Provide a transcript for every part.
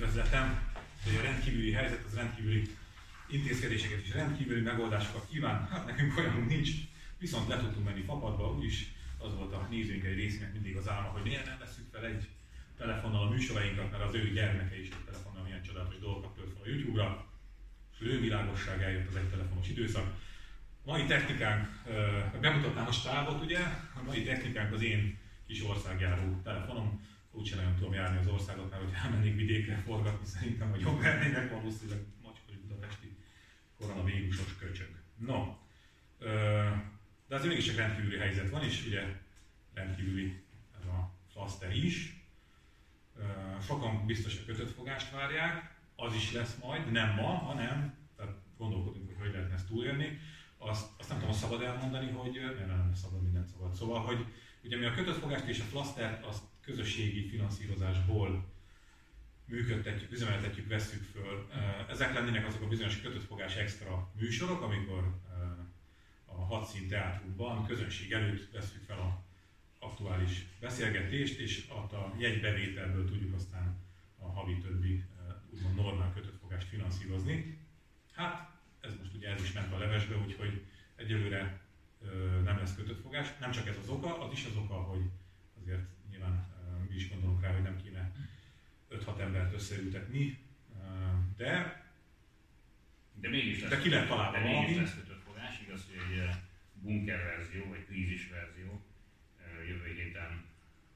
üdvözletem, hogy a rendkívüli helyzet, az rendkívüli intézkedéseket és rendkívüli megoldásokat kíván. Hát nekünk olyanunk nincs, viszont le tudtunk menni fapadba, úgyis az volt a nézőink egy részének mindig az álma, hogy miért nem veszük fel egy telefonnal a műsorainkat, mert az ő gyermeke is egy telefonnal milyen csodálatos dolgokat tölt fel a YouTube-ra, és világosság eljött az egy telefonos időszak. A mai technikánk, bemutatnám a stábot ugye, a mai technikánk az én kis országjáró telefonom, úgyse nagyon tudom járni az országot, mert hogy elmennék vidékre forgatni, szerintem, hogy jobb lennének valószínűleg macskori budapesti koronavírusos köcsög. No, de azért mégis egy rendkívüli helyzet van, és ugye rendkívüli ez a flaster is. Sokan biztos a kötött fogást várják, az is lesz majd, nem ma, hanem, tehát gondolkodunk, hogy hogy lehetne ezt túlélni. Azt, azt nem tudom, szabad elmondani, hogy nem, nem szabad, mindent szabad. Szóval, hogy ugye mi a kötött fogást és a flasztert azt közösségi finanszírozásból működtetjük, üzemeltetjük, vesszük föl. Ezek lennének azok a bizonyos kötött fogás extra műsorok, amikor a hadszín teátrumban közönség előtt veszük fel a aktuális beszélgetést, és a jegybevételből tudjuk aztán a havi többi úgymond normál kötött fogást finanszírozni. Hát ez most ugye ez is ment a levesbe, úgyhogy egyelőre nem lesz kötött fogás. Nem csak ez az oka, az is az oka, hogy azért nyilván mi is gondolunk rá, hogy nem kéne 5-6 embert összeültetni, de de mégis lesz, de ki lehet találni de mégis lesz kötött fogás, igaz, hogy egy bunker verzió, vagy krízis verzió jövő héten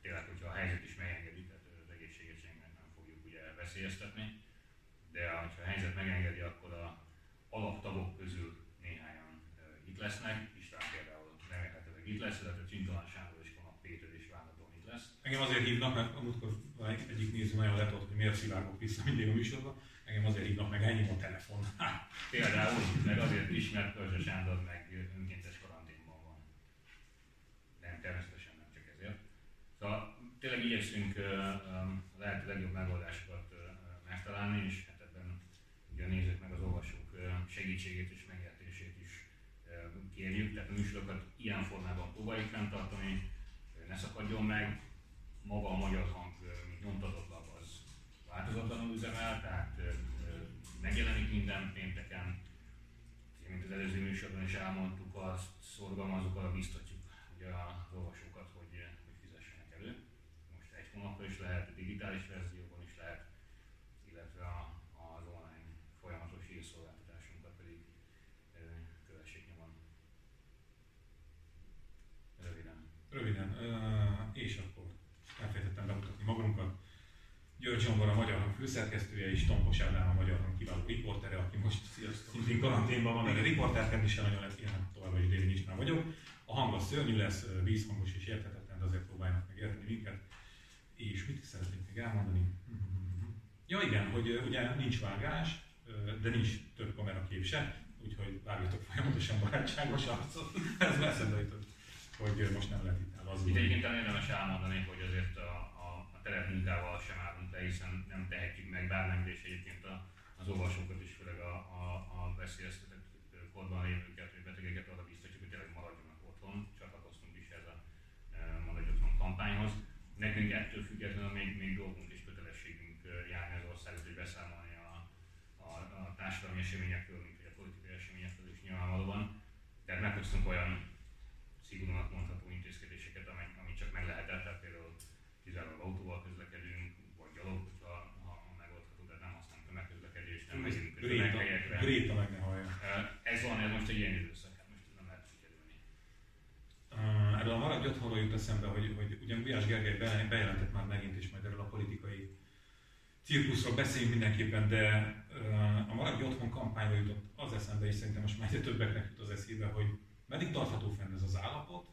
tényleg, hogyha a helyzet is megengedi, tehát az egészséget nem fogjuk ugye veszélyeztetni, de ha a helyzet megengedi, akkor a alaptagok közül néhányan itt lesznek, István például remélhetőleg itt lesz, illetve Csintalán Sándor és Konap Péter is várhatóan itt lesz. Engem azért hívnak, mert amúgykor egyik néző nagyon letott, hogy miért szivárgok vissza mindig a műsorba. Engem azért hívnak meg, ennyi a telefon. Például, meg azért is, mert Pörzse Sándor meg önkéntes karanténban van. Nem, természetesen nem csak ezért. Szóval tényleg igyekszünk a lehető legjobb megoldásokat megtalálni, és hát ebben ugye a nézők meg az olvasók segítségét és megértését is kérjük. Tehát a műsorokat ilyen formában próbáljuk fenntartani, ne szakadjon meg. Maga a magyar hang, nyomtatott lap, az változatlanul üzemel, tehát megjelenik minden pénteken. Mint az előző műsorban is elmondtuk, azt szorgalmazunk, arra biztatjuk ugye az olvasókat, hogy, hogy fizessenek elő. Most egy hónapra is lehet, digitális verzióban is lehet, illetve a, az online folyamatos hírszolgáltatásunkat pedig kövessék nyomon. Röviden. Röviden. És akkor elfelejtettem bemutatni magunkat. György Zsombor a Magyar Hang főszerkesztője és Tompos Ádám a Magyar Hang kiváló riportere, aki most szintén karanténban van, mert a riporterként is nagyon lesz ilyen, továbbra is már vagyok. A hang az szörnyű lesz, vízhangos és érthetetlen, de azért próbáljanak meg érteni minket. És mit is szeretnék még elmondani? Ja igen, hogy ugye nincs vágás, de nincs több kamerakép se, úgyhogy vágjatok folyamatosan barátságos arcot. Ez eszembe jutott, hogy most nem lehet itt elazulni. Itt egyébként érdemes elmondani, hogy azért a, a, a terepmunkával sem állunk hiszen nem tehetjük meg bármelyik, és egyébként a, az olvasókat is, főleg a, a, a veszélyeztetett korban lévőket, vagy betegeket arra biztosítjuk, hogy tényleg maradjanak otthon. Csatlakoztunk is ez a Maradj Otthon kampányhoz. Nekünk ettől függetlenül még, még dolgunk és kötelességünk járni az országot, hogy beszámolni a, a, a társadalmi eseményekről, mint a politikai eseményekről is nyilvánvalóan. Tehát meghoztunk olyan szigorúnak mondható intézkedéseket, ami, ami csak meg lehetett, tehát például kizárólag autóval közlekedünk, vagy gyalog, ha, ha megoldható, de nem használunk tömegközlekedést, nem megyünk tömeghelyekre. Gréta meg ne hallja. Ez van, ez most egy ilyen időszak, hát most nem lehet figyelni. Maradj otthonról jut eszembe, hogy, hogy ugyan Gulyás Gergely bejelentett már megint, és majd erről a politikai cirkuszról beszéljünk mindenképpen, de a Maradj Otthon kampányra jutott az eszembe, és szerintem most már egyre többeknek jut az eszébe, hogy meddig tartható fenn ez az állapot,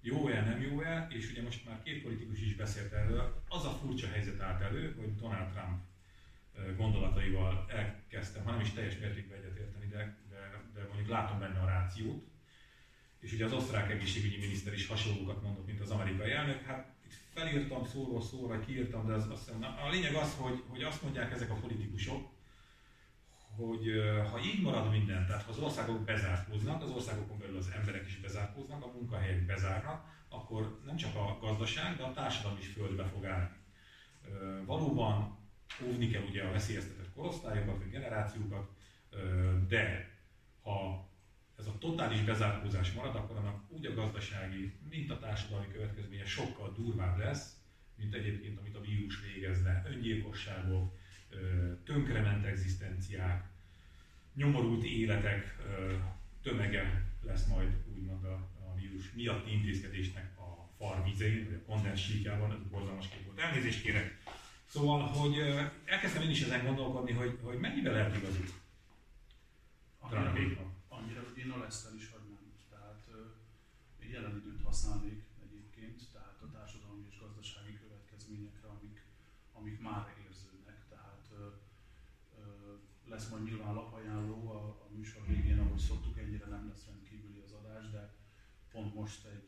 jó-e, nem jó-e, és ugye most már két politikus is beszélt erről, az a furcsa helyzet állt elő, hogy Donald Trump gondolataival elkezdtem, ha nem is teljes mértékben egyetérteni, de, de, de mondjuk látom benne a rációt, és ugye az osztrák egészségügyi miniszter is hasonlókat mondott, mint az amerikai elnök, hát itt felírtam szóról szóra, kiírtam, de az, azt hiszem, a lényeg az, hogy, hogy azt mondják ezek a politikusok, hogy ha így marad minden, tehát ha az országok bezárkóznak, az országokon belül az emberek is bezárkóznak, a munkahelyek bezárnak, akkor nem csak a gazdaság, de a társadalom is földbe fog állni. Valóban óvni kell ugye a veszélyeztetett korosztályokat, vagy generációkat, de ha ez a totális bezárkózás marad, akkor annak úgy a gazdasági, mint a társadalmi következménye sokkal durvább lesz, mint egyébként amit a vírus végezne. Öngyilkosságok, tönkrement egzisztenciák, nyomorult életek tömege lesz majd úgymond a, a vírus miatti intézkedésnek a farvizén, vagy a kondensítjában, ez borzalmas kép volt. Elnézést kérek. Szóval, hogy elkezdtem én is ezen gondolkodni, hogy, hogy mennyivel lehet igazuk. Annyira, annyira, én a lesz is hagynám. Tehát uh, jelen időt használnék egyébként, tehát a társadalmi és gazdasági következményekre, amik, amik már érződnek. Tehát lesz majd nyilván lapajánló a, a műsor végén, ahogy szoktuk, ennyire nem lesz rendkívüli az adás, de pont most egy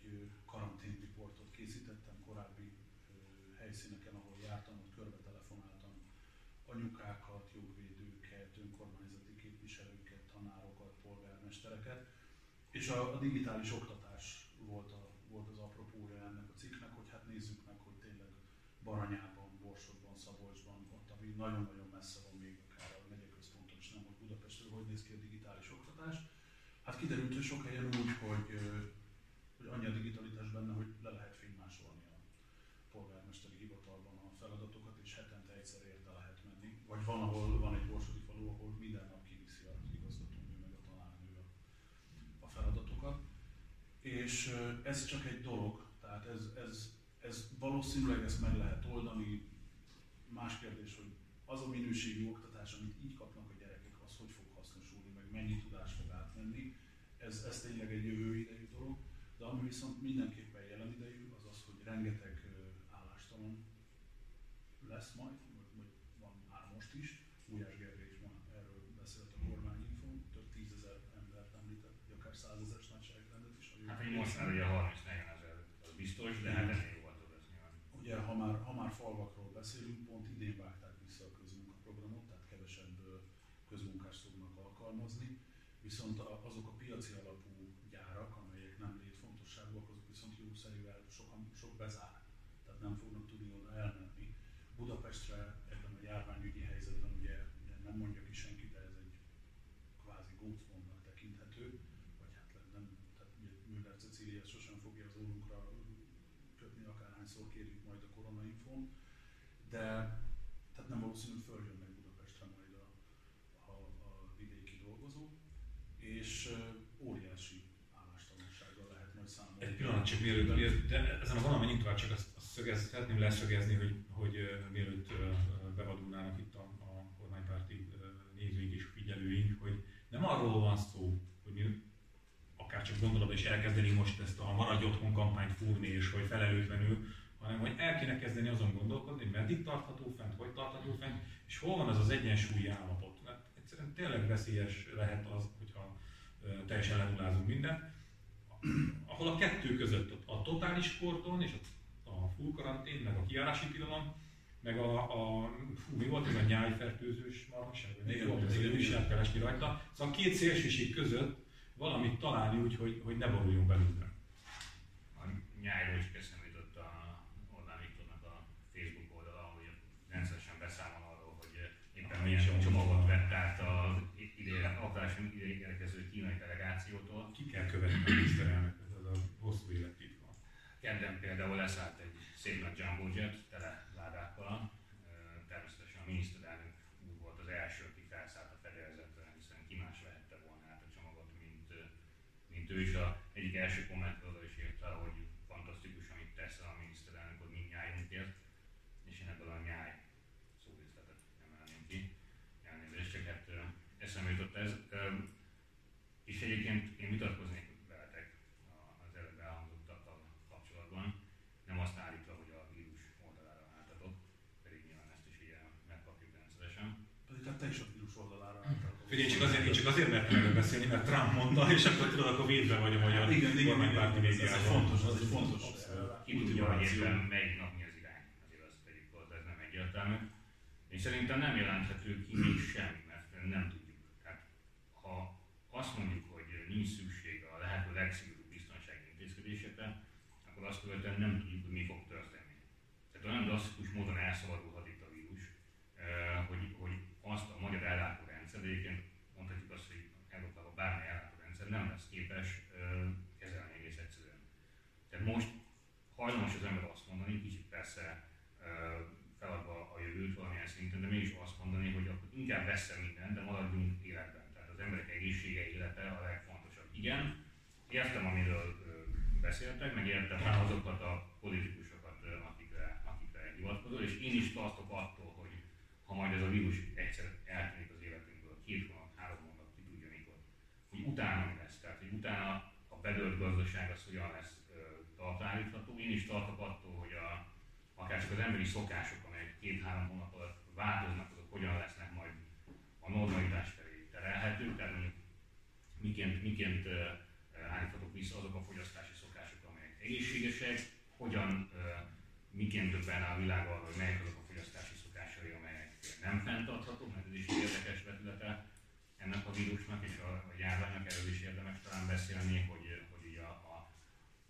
és a, a digitális oktatás volt, a, volt az apropója ennek a cikknek, hogy hát nézzük meg, hogy tényleg Baranyában, Borsodban, Szabolcsban, ott, ami nagyon-nagyon messze van még akár a megyeközponton is, nem, hogy Budapestről hogy néz ki a digitális oktatás. Hát kiderült, hogy sok helyen úgy, hogy, hogy annyi a digitalitás benne, hogy le lehet fénymásolni a polgármesteri hivatalban a feladatokat, és hetente egyszer érte lehet menni. Vagy van, ahol van egy borsodi falu, ahol minden nap kiviszi a igazgatónő meg a tanárnő a, a feladatokat. És ez csak egy dolog, tehát ez, ez, ez valószínűleg ezt meg lehet oldani. Más kérdés, hogy az a minőségű oktatás, amit így kapnak a gyerekek, az hogy fog hasznosulni, meg mennyi tudás fog átmenni. Ez, ez tényleg egy jövő idejű dolog. De ami viszont mindenképpen jelen idejű, az az, hogy rengeteg állástalan lesz majd, vagy van már most is. Gulyás Gergely is már erről beszélt a kormányinfón, több tízezer embert említett, vagy akár százezes nagyságrendet is. Hát egy most már ugye 30 ezer, az biztos, de hát ennél jóval több lesz nyilván. Ugye, ha már, ha már falvakról beszélünk, pont idén vágták vissza a közmunkaprogramot, tehát kevesebb közmunkást fognak alkalmazni, viszont azok a piaci alapú gyárak, amelyek nem létfontosságúak, azok viszont jószerűvel sokan, sok bezár, tehát nem fognak tudni oda elmenni. Budapestre ebben a járványügyi helyzetben ugye nem mondja ki senki, de ez egy kvázi gócpontnak tekinthető, vagy hát nem, tehát ugye Müller Cecília sosem fogja az órunkra kötni, akárhányszor kérjük majd a koronainfon, de tehát nem valószínű, hogy följönnek Budapestre majd a, a, a vidéki dolgozók, és óriási állástalansággal lehet majd számolni. Egy pillanat csak mielőtt, mielőtt de ezen a vonalon menjünk tovább, csak azt, azt szögez, szeretném leszögezni, hogy, hogy mielőtt bevadulnának itt a, a kormánypárti nézőink és figyelőink, hogy nem arról van szó, hogy mi akár csak gondolatban is elkezdeni most ezt a maradj otthon kampányt fúrni, és hogy felelőtlenül, hanem hogy el kéne kezdeni azon gondolkodni, hogy meddig tartható fent, hogy tartható fent, és hol van ez az egyensúlyi állapot. Mert egyszerűen tényleg veszélyes lehet az, hogyha teljesen lenullázunk mindent, ahol a kettő között a totális kordon és a full karantén, meg a kiárási tilalom, meg a, a fú, mi volt ez a nyájfertőzős marhaság, vagy mi volt ez, hogy is lehet keresni rajta. Szóval a két szélsőség között valamit találni úgy, hogy, hogy ne boruljon belőle. A nyájról is eszembe jutott a Orbán Viktornak a Facebook oldala, hogy rendszeresen beszámol arról, hogy éppen milyen csomagot vett át az idén, aktuálisan idén érkező kínai delegációtól. Ki kell követni a hosszú élettitka. Kedden például leszállt egy szép nagy jumbo jet tele beszélni, mert Trump mondta, és akkor tudod, akkor védve vagy a magyar hát igen, igen, kormánypárti médiában. Ez fontos, az egy fontos Ki tudja, hogy éppen melyik nap mi az irány, azért azt tegyük hozzá, ez nem egyértelmű. Én szerintem nem jelenthető ki még semmi, mert nem tudjuk. Tehát, ha azt mondjuk, hogy nincs szükség a lehető legszigorúbb biztonsági intézkedésekre, akkor azt követően nem tudjuk, hogy mi fog történni. Tehát olyan drasztikus módon elszabadulhat itt a vírus, eh, hogy, hogy azt a magyar ellátó rendszer egyébként egyszerűen nem lesz képes kezelni egész egyszerűen. Tehát most hajlamos az ember azt mondani, kicsit persze feladva a jövőt valamilyen szinten, de mégis azt mondani, hogy akkor inkább veszem mindent, de maradjunk életben. Tehát az emberek egészsége, élete a legfontosabb. Igen, értem, amiről beszéltek, meg értem rá azokat a politikusokat, akikre, akikre hivatkozol, és én is tartok attól, hogy ha majd ez a vírus egyszer eltűnik az életünkből, két hónap, három hónap, ki tudja mikor, hogy utána bedölt gazdaság az hogyan lesz talpállítható. Én is tartok attól, hogy a, akár csak az emberi szokások, amelyek két-három hónap alatt változnak, azok hogyan lesznek majd a normalitás felé terelhetők, tehát mondjuk miként, miként állíthatók vissza azok a fogyasztási szokások, amelyek egészségesek, hogyan, miként többen a világ arra, hogy melyek azok a fogyasztási szokásai, amelyek nem fenntarthatók, mert ez is érdekes vetülete ennek a vírusnak és a, a járványnak, erről is érdemes talán beszélni, hogy, hogy így a, a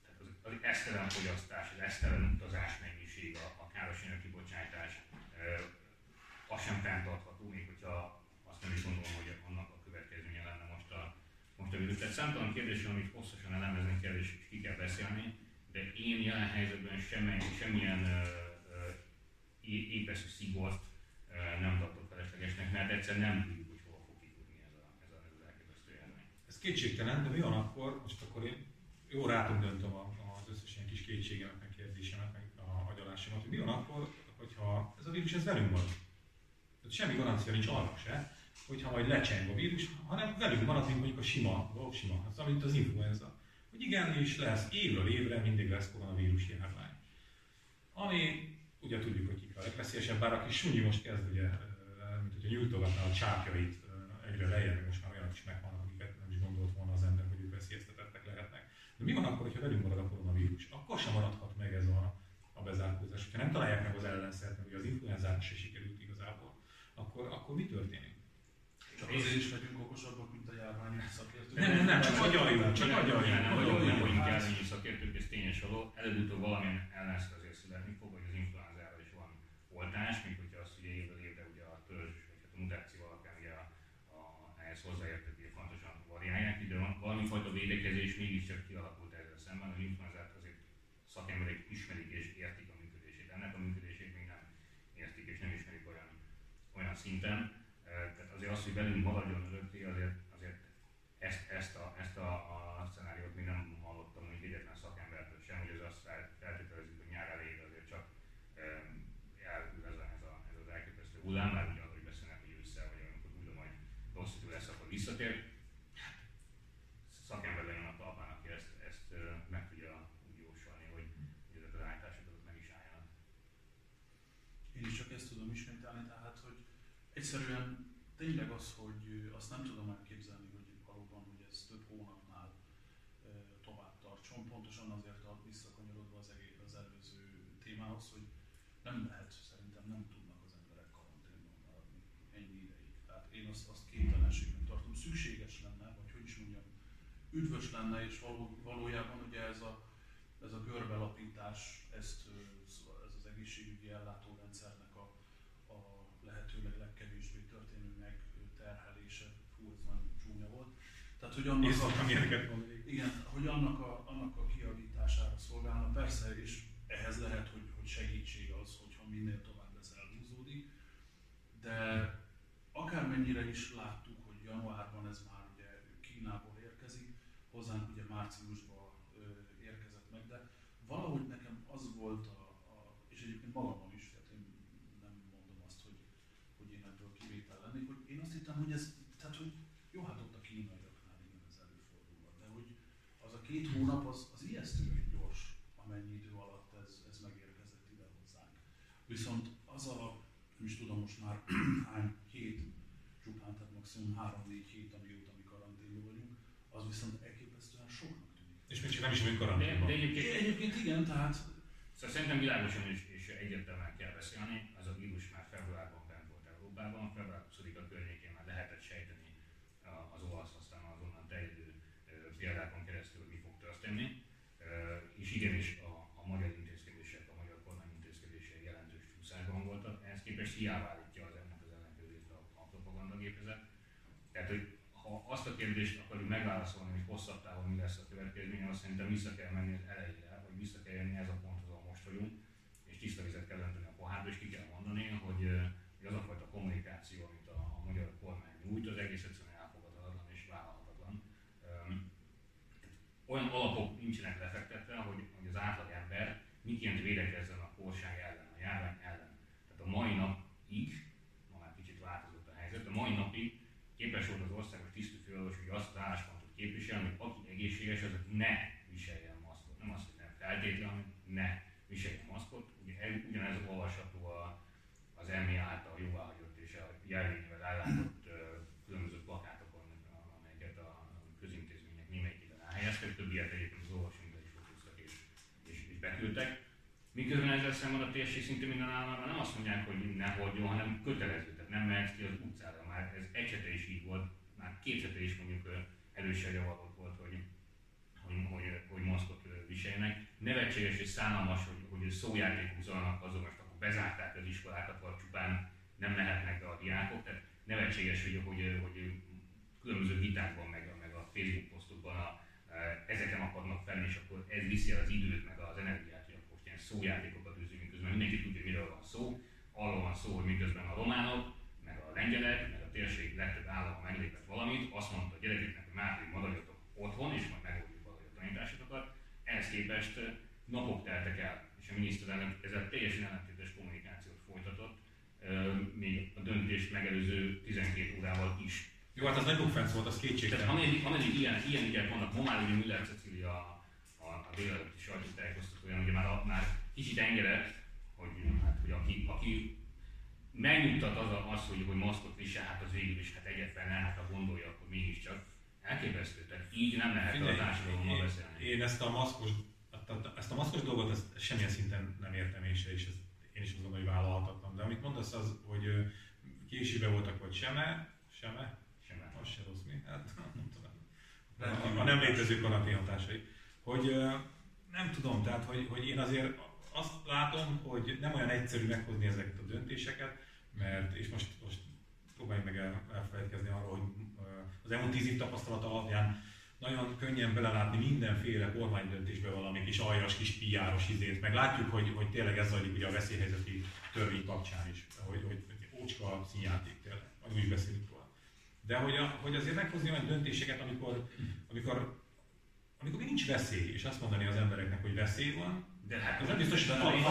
tehát az, esztelen fogyasztás, az esztelen utazás mennyiség, a, a károsanyag kibocsátás, az sem fenntartható, még hogyha azt nem is gondolom, hogy annak a következménye lenne most a, most a vírus. Tehát számtalan kérdés, amit hosszasan elemezni kell és ki kell beszélni, de én jelen helyzetben semmilyen, semmilyen épeszű szigort nem tartok feleslegesnek, mert egyszer nem tudjuk, hogy hol fog kitudni ez, a, ez, a, ez az elképesztő járvány. Ez kétségtelen, de mi van akkor, most akkor én jó rátunk döntöm az összes ilyen kis kétségemet, meg kérdésemet, meg a agyalásomat, hogy mi van akkor, hogyha ez a vírus ez velünk van. Tehát semmi garancia nincs arra se, hogyha majd lecseng a vírus, hanem velünk marad, mint mondjuk a sima, a sima, az, mint az influenza. Hogy igen, és lesz évről évre mindig lesz koronavírus járvány. Ami ugye tudjuk, hogy kik a legveszélyesebb, bár a kis sunyi most kezd ugye, mint hogyha nyújtogatná a csápjait egyre lejjebb, most már olyanok is megvannak, akiket nem is gondolt volna az ember, hogy ők veszélyeztetettek lehetnek. De mi van akkor, hogyha velünk marad a koronavírus? Akkor sem maradhat meg ez a, a bezárkózás. Ha nem találják meg az ellenszert, mert ugye az influenzának se sikerült igazából, akkor, akkor mi történik? Csak azért is legyünk okosabbak, mint a járvány szakértők. Nem, nem, nem, csak agyaljunk, csak agyaljunk. Nem vagyok nem vagyunk járványi szakértők, ez tényes való. Előbb-utóbb valamilyen ellenszert azért születni fog, hogy az influenzára is van oltás, mint hogyha azt ugye évről évre ugye a törzs, vagy hát a mutáció alapján ugye a, a, ehhez hozzáértek ugye fontosan variálják, de valami fajta védekezés mégiscsak kialakult ezzel szemben. Az influenzát azért szakemberek ismerik és értik a működését. Ennek a működését még nem értik és nem ismerik olyan, olyan szinten. Tehát azért az, hogy velünk maradjon örökké, azért, azért ezt, ezt, a, ezt a, a szenáriót még nem hallottam még egyetlen szakembertől sem, hogy ez azt feltételezik, hogy nyár elejére azért csak elhűl ez, a, ez, a, ez az elképesztő hullám, már ugye arról, hogy beszélnek, hogy ősszel, vagy amikor újra majd rossz idő lesz, akkor visszatér. Szakember legyen a talpán, aki ezt, ezt meg tudja úgy jósolni, hogy, hogy ezek az állítások meg is álljanak. Én is csak ezt tudom ismételni, tehát, hogy egyszerűen tényleg az, hogy azt nem tudom elképzelni, hogy valóban, hogy ez több hónapnál tovább tartson, pontosan azért a visszakanyarodva az, egész, az előző témához, hogy nem lehet, szerintem nem tudnak az emberek karanténban maradni ennyi ideig. Tehát én azt, azt képtelenségnek tartom, szükséges lenne, vagy hogy is mondjam, üdvös lenne, és való, valójában ugye ez a, ez a görbelapítás, ezt, ez az egészségügyi ellátórendszernek a, a lehetőleg legkevésbé történő megterhelése, fú, ez nagyon csúnya volt. Tehát, hogy annak, a, igen, hogy annak, a, annak a kiavítására szolgálna, persze, és ehhez lehet, hogy, hogy segítség az, hogyha minél tovább ez elhúzódik, de akármennyire is láttuk, hogy januárban ez már ugye Kínából érkezik, hozzánk ugye márciusban érkezett meg, de valahogy nekem az volt a, a és egyébként magamon is, tehát én nem mondom azt, hogy, hogy én ebből kivétel lennék, hogy én azt hittem, hogy ez, tehát hogy jó, hát ott a kínaiaknál igen ez előfordulhat, de hogy az a két hónap az, az ijesztően gyors, amennyi idő alatt ez, ez megérkezett ide hozzánk. Viszont az a, nem is tudom most már hány hét, csupán, tehát maximum három-négy hét, amióta mi karanténban vagyunk, az viszont elképesztően soknak tűnik. És még csak nem is vagyunk karanténban. De, de egyébként, egyébként igen, tehát Szóval szerintem világosan is, és egyértelműen kell beszélni, ez a vírus már februárban bent volt Európában, február 20-a környékén már lehetett sejteni az olasz, aztán az onnan terjedő példákon keresztül, hogy mi fog történni. És igenis a, a magyar intézkedések, a magyar kormány intézkedések jelentős csúszásban voltak, ehhez képest hiába állítja az ennek az ellenkezést a, a propagandagépezet. Tehát, hogy ha azt a kérdést akarjuk megválaszolni, hogy hosszabb távon mi lesz a következmény, azt szerintem vissza kell menni az elejére, hogy vissza kell jönni ez a ponthoz, ahol most vagyunk, és tiszta vizet kell önteni a pohárba, és ki kell mondani, hogy, hogy az a fajta kommunikáció, amit a, a magyar kormány nyújt, az egész egyszerűen elfogadhatatlan és vállalhatatlan. Olyan alapok nincsenek lefektetve, hogy, hogy az átlag ember miként védekezzen a korság ellen, a járvány ellen. Tehát a mai napig, ma már kicsit változott a helyzet, a mai napig képes volt az országos tisztviselős, hogy azt az álláspontot képviselni, hogy aki egészséges, az ne viseljen maszkot. Nem azt, hogy nem feltétlenül, hanem ne viseljen maszkot. Ugye, ugyanez olvasható az EMI által jóváhagyott és a jelvényével ellátott különböző plakátokon, amelyeket a közintézmények némelyikében elhelyeztek, többiet egyébként az olvasóinkra is fotóztak és, és, és beküldtek. Miközben ezzel szemben a térség szinte minden államában nem azt mondják, hogy ne hordjon, hanem kötelező, tehát nem mehetsz ki az utcára. Már ez egy hete is így volt, már két hete is mondjuk erősen javarolt volt, hogy, hogy, hogy, hogy maszkot viseljenek. Nevetséges és szánalmas, hogy, hogy szójátékok zajlanak azon, most akkor bezárták az iskolákat, vagy csupán nem mehetnek be a diákok. Tehát nevetséges, hogy, hogy, hogy különböző vitákban, meg, meg a Facebook posztokban a, ezeken akarnak fel, és akkor ez viszi az időt, meg az energiát, hogy akkor ilyen szójátékokat űzünk, közben mindenki tudja, miről van szó. Arról van szó, hogy miközben a románok, a lengyelek, meg a térség legtöbb állama meglépett valamit, azt mondta a gyerekeknek, hogy már maradjatok otthon, és majd megoldjuk valahogy a tanításokat. Ehhez képest napok teltek el, és a miniszterelnök ezzel teljesen ellentétes kommunikációt folytatott, még a döntést megelőző 12 órával is. Jó, hát az nagy bukfenc volt, az kétségtelen. Tehát ameddig, ameddig ilyen, ilyen ügyek vannak, ma már ugye Müller Cecilia a, a, a délelőtti sajtótájékoztatóján, ugye már, már kicsit engedett, hogy, hát, hogy aki, aki megnyugtat az, az hogy, hogy maszkot visel, hát az végül is hát egyetlen nem, hát ha gondolja, akkor mégiscsak elképesztő. Tehát így nem lehet Figyelj, a társadalommal beszélni. Én ezt a maszkos, ezt a maszkos dolgot ezt semmilyen szinten nem értem és, és ezt én is azt gondolom, hogy vállalhatatlan. De amit mondasz az, hogy későbe voltak, vagy seme, seme, seme. az se rossz mi, hát nem tudom. A, a nem létező karantény hatásai. Hogy nem tudom, tehát hogy, hogy én azért azt látom, hogy nem olyan egyszerű meghozni ezeket a döntéseket, mert, és most, most próbáljuk meg el, elfelejtkezni arról, hogy az elmúlt tíz év tapasztalata alapján nagyon könnyen belelátni mindenféle kormánydöntésbe valami kis aljas, kis piáros izét, meg látjuk, hogy, hogy tényleg ez zajlik ugye a veszélyhelyzeti törvény kapcsán is, hogy, hogy ócska színjáték tényleg, majd úgy beszélünk róla. De hogy, a, hogy azért meghozni olyan döntéseket, amikor, amikor, amikor nincs veszély, és azt mondani az embereknek, hogy veszély van, de hát az nem biztos, hogy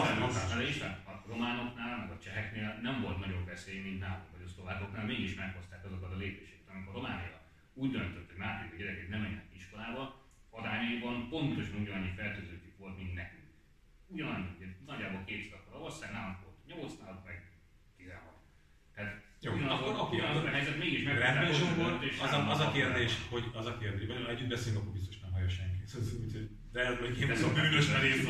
a, a románoknál, meg a cseheknél nem volt nagyobb veszély, mint nálunk, vagy a szlovákoknál, mégis meghozták azokat a lépéseket. Amikor Románia úgy döntött, hogy már a gyerekek nem menjenek iskolába, arányaiban pontosan ugyanannyi fertőzőtjük volt, mint nekünk. Ugyanannyi, ugye, nagyjából két akkor a ország nálunk volt 8, nálunk meg 16. Tehát jó, akkor, akkor, akkor, a helyzet mégis meg Rendben, Zsombor, az, a, az a kérdés, hogy az a kérdés, hogy együtt beszélünk, akkor biztos senki. De ez még én a bűnös merész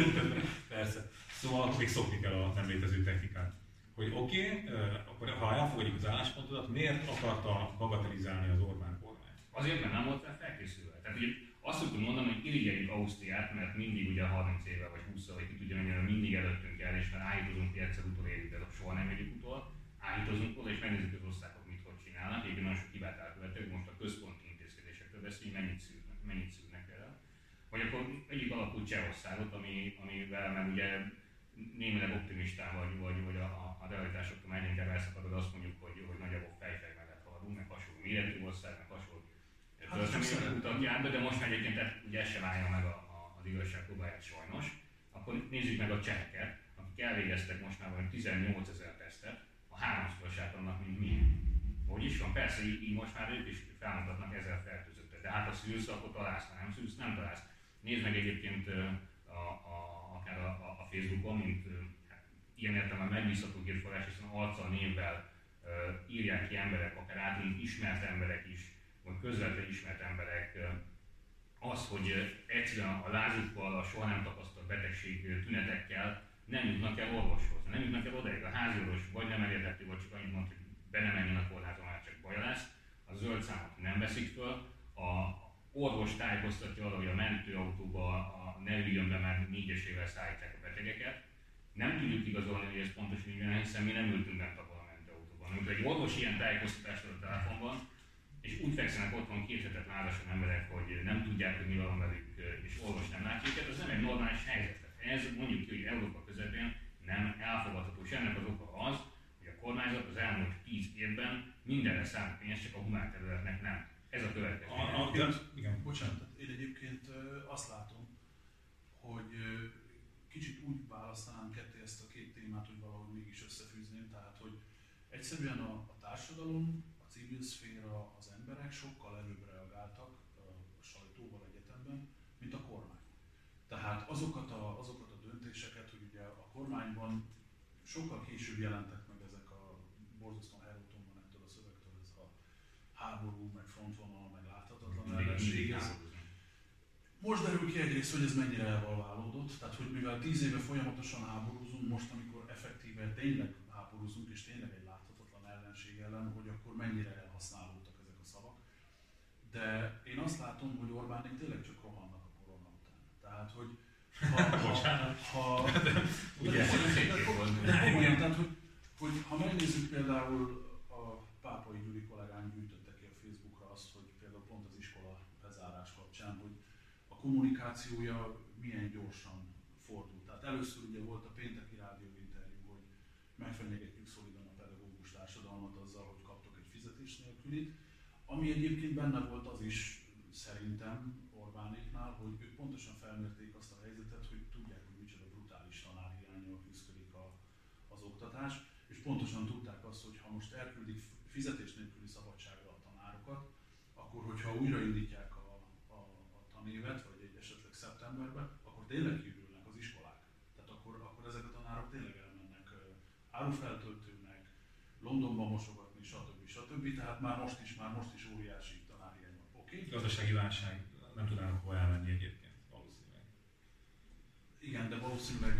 Persze. Szóval még szokni kell a nem létező technikát. Hogy oké, okay, akkor ha elfogadjuk az álláspontodat, miért akarta bagatelizálni az Orbán kormány? Azért, mert nem volt rá felkészülve. Tehát ugye azt szoktuk mondani, hogy irigyeljük Ausztriát, mert mindig ugye 30 éve vagy 20 vagy ki tudja mennyire, mindig előttünk el, és mert állítozunk, hogy egyszer utolérjük, de soha nem megyünk utol. Állítozunk oda, és megnézzük az országok mit hogy csinálnak. Egyébként nagyon sok hibát elkövetők, most a központi intézkedésekről beszélünk, mennyit szűrnek, mennyit szűrnek. Vagy akkor egyik alapú Csehországot, ami, amivel meg ugye némileg optimistán vagy, vagy, vagy a, a realitásoktól már inkább elszakadod, azt mondjuk, hogy, hogy nagyjából fejfej mellett haladunk, meg hasonló méretű ország, meg hasonló hát, utat jár be, de most már egyébként ugye ez sem állja meg a, a, az igazság próbáját sajnos. Akkor nézzük meg a cseheket, akik elvégeztek most már vagy 18 ezer tesztet, a háromszorosát annak, mint mi. Hogy is van, persze, így, így most már ők is felmutatnak ezer fertőzöttet, de hát a szűrsz, akkor találsz, nem szűrsz, nem találsz. Nézd meg egyébként a, a, akár a, a Facebookon, mint hát, ilyen értelemben megbízható hírforrás, hiszen arccal, névvel írják ki emberek, akár általunk ismert emberek is, vagy közvetlenül ismert emberek az, hogy egyszerűen a lázukkal, a soha nem tapasztalt betegség tünetekkel nem jutnak el orvoshoz, nem jutnak el odaig. A háziorvos vagy nem elérhető, vagy csak annyit mond, hogy be nem menjen a kórházba, már csak baja lesz. A zöld számot nem veszik föl. A orvos tájékoztatja arra, hogy a mentőautóba a ne üljön be, mert négyesével szállítják a betegeket. Nem tudjuk igazolni, hogy ez pontosan így van, hiszen mi nem ültünk bent abban a mentőautóban. Amikor egy orvos ilyen tájékoztatást ad a telefonban, és úgy fekszenek otthon két hetet lázasan emberek, hogy nem tudják, hogy mi van velük, és orvos nem látja őket, az nem egy normális helyzet Ez mondjuk ki, hogy Európa közepén nem elfogadható, és ennek az oka az, hogy a kormányzat az elmúlt 10 évben mindenre szánt pénzt, csak a humán területnek nem. Ez a következő. A, a, de, igen. Bocsánat, én egyébként azt látom, hogy kicsit úgy választanám ketté ezt a két témát, hogy valahogy mégis összefűzném, tehát hogy egyszerűen a, a társadalom, a civil szféra, az emberek sokkal előbb reagáltak a sajtóval egyetemben, mint a kormány. Tehát azokat a, azokat a döntéseket, hogy ugye a kormányban sokkal később jelentek meg ezek a borzasztóan elúton van ettől a szövegtől, ez a háború, meg frontvonal, meg Ez, most derül ki egyrészt, hogy ez mennyire elvalválódott, tehát hogy mivel tíz éve folyamatosan háborúzunk, most amikor effektíve tényleg háborúzunk, és tényleg egy láthatatlan ellenség ellen, hogy akkor mennyire elhasználódtak ezek a szavak. De én azt látom, hogy Orbánék tényleg csak rohannak a korona után. Tehát, hogy ha, ha, ha, Ugye, komolyan, tehát, hogy, hogy ha megnézzük például a Pápai Gyuri kollégánk gyűjtötte ki a Facebookra azt, hogy például pont az iskola bezárás kapcsán, hogy a kommunikációja milyen gyorsan fordult. Tehát először ugye volt a pénteki rádió interjú, hogy megfenyegetjük szolidan a pedagógus társadalmat azzal, hogy kaptok egy fizetés nélkülit, ami egyébként benne volt az is szerintem Orbánéknál, hogy ők pontosan felmérték azt a helyzetet, hogy tudják, hogy micsoda brutális tanárhiányjal küzdik a, az oktatás, és pontosan tudták azt, hogy ha most elküldik fizetés nélküli szabadságra a tanárokat, akkor hogyha újraindítják a, a, a tanévet, vagy szeptemberben, akkor tényleg kiürülnek az iskolák. Tehát akkor, akkor ezek a tanárok tényleg elmennek árufeltöltőnek, Londonba mosogatni, stb. stb. Tehát már most is, már most is óriási tanárhiány van. Oké? Okay? Gazdasági válság, nem tudnának hova elmenni egyébként, valószínűleg. Igen, de valószínűleg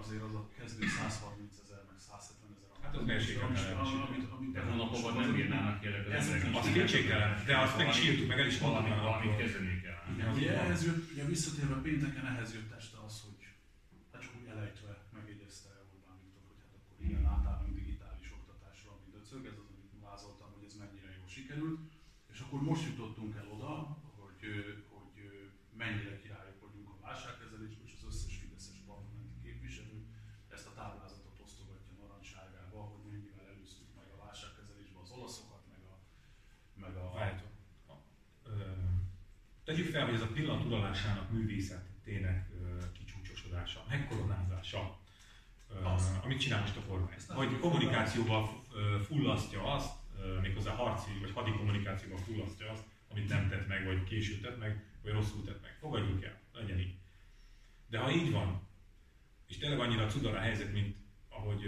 azért az a kezdő 130 ezer, meg 170 ezer. Hát az mérsékelten De hónapokat nem bírnának ki az kétségtelen, de azt meg is írtuk, meg el is mondtam. valamit kezdeni kell. Ugye, ehhez jött, ugye visszatérve pénteken ehhez jött este az, hogy hát csak úgy elejtve megjegyezte Orbán Viktor, hogy hát akkor igen, átállunk digitális oktatásra, ami döcög, ez az, amit vázoltam, hogy ez mennyire jól sikerült. És akkor most jutottunk el oda, hogy, hogy mennyire királyok vagyunk a válságkezelésben, és az összes fideszes parlamenti képviselő ezt a táblázatot osztogatja narancssárgába, hogy mennyivel előztük meg a válságkezelésben az olaszokat, meg a, meg a Várjátok. Ö, Tegyük fel, hogy ez a uralásának művészetének kicsúcsosodása, megkoronázása, ö, Az. amit csinál most a kormány. Nem tudjuk kommunikációval fullasztja azt, méghozzá harci vagy hadi kommunikációval fullasztja azt, amit nem tett meg, vagy később tett meg, vagy rosszul tett meg. Fogadjuk el, legyen így. De ha így van, és tényleg annyira cudar a helyzet, mint ahogy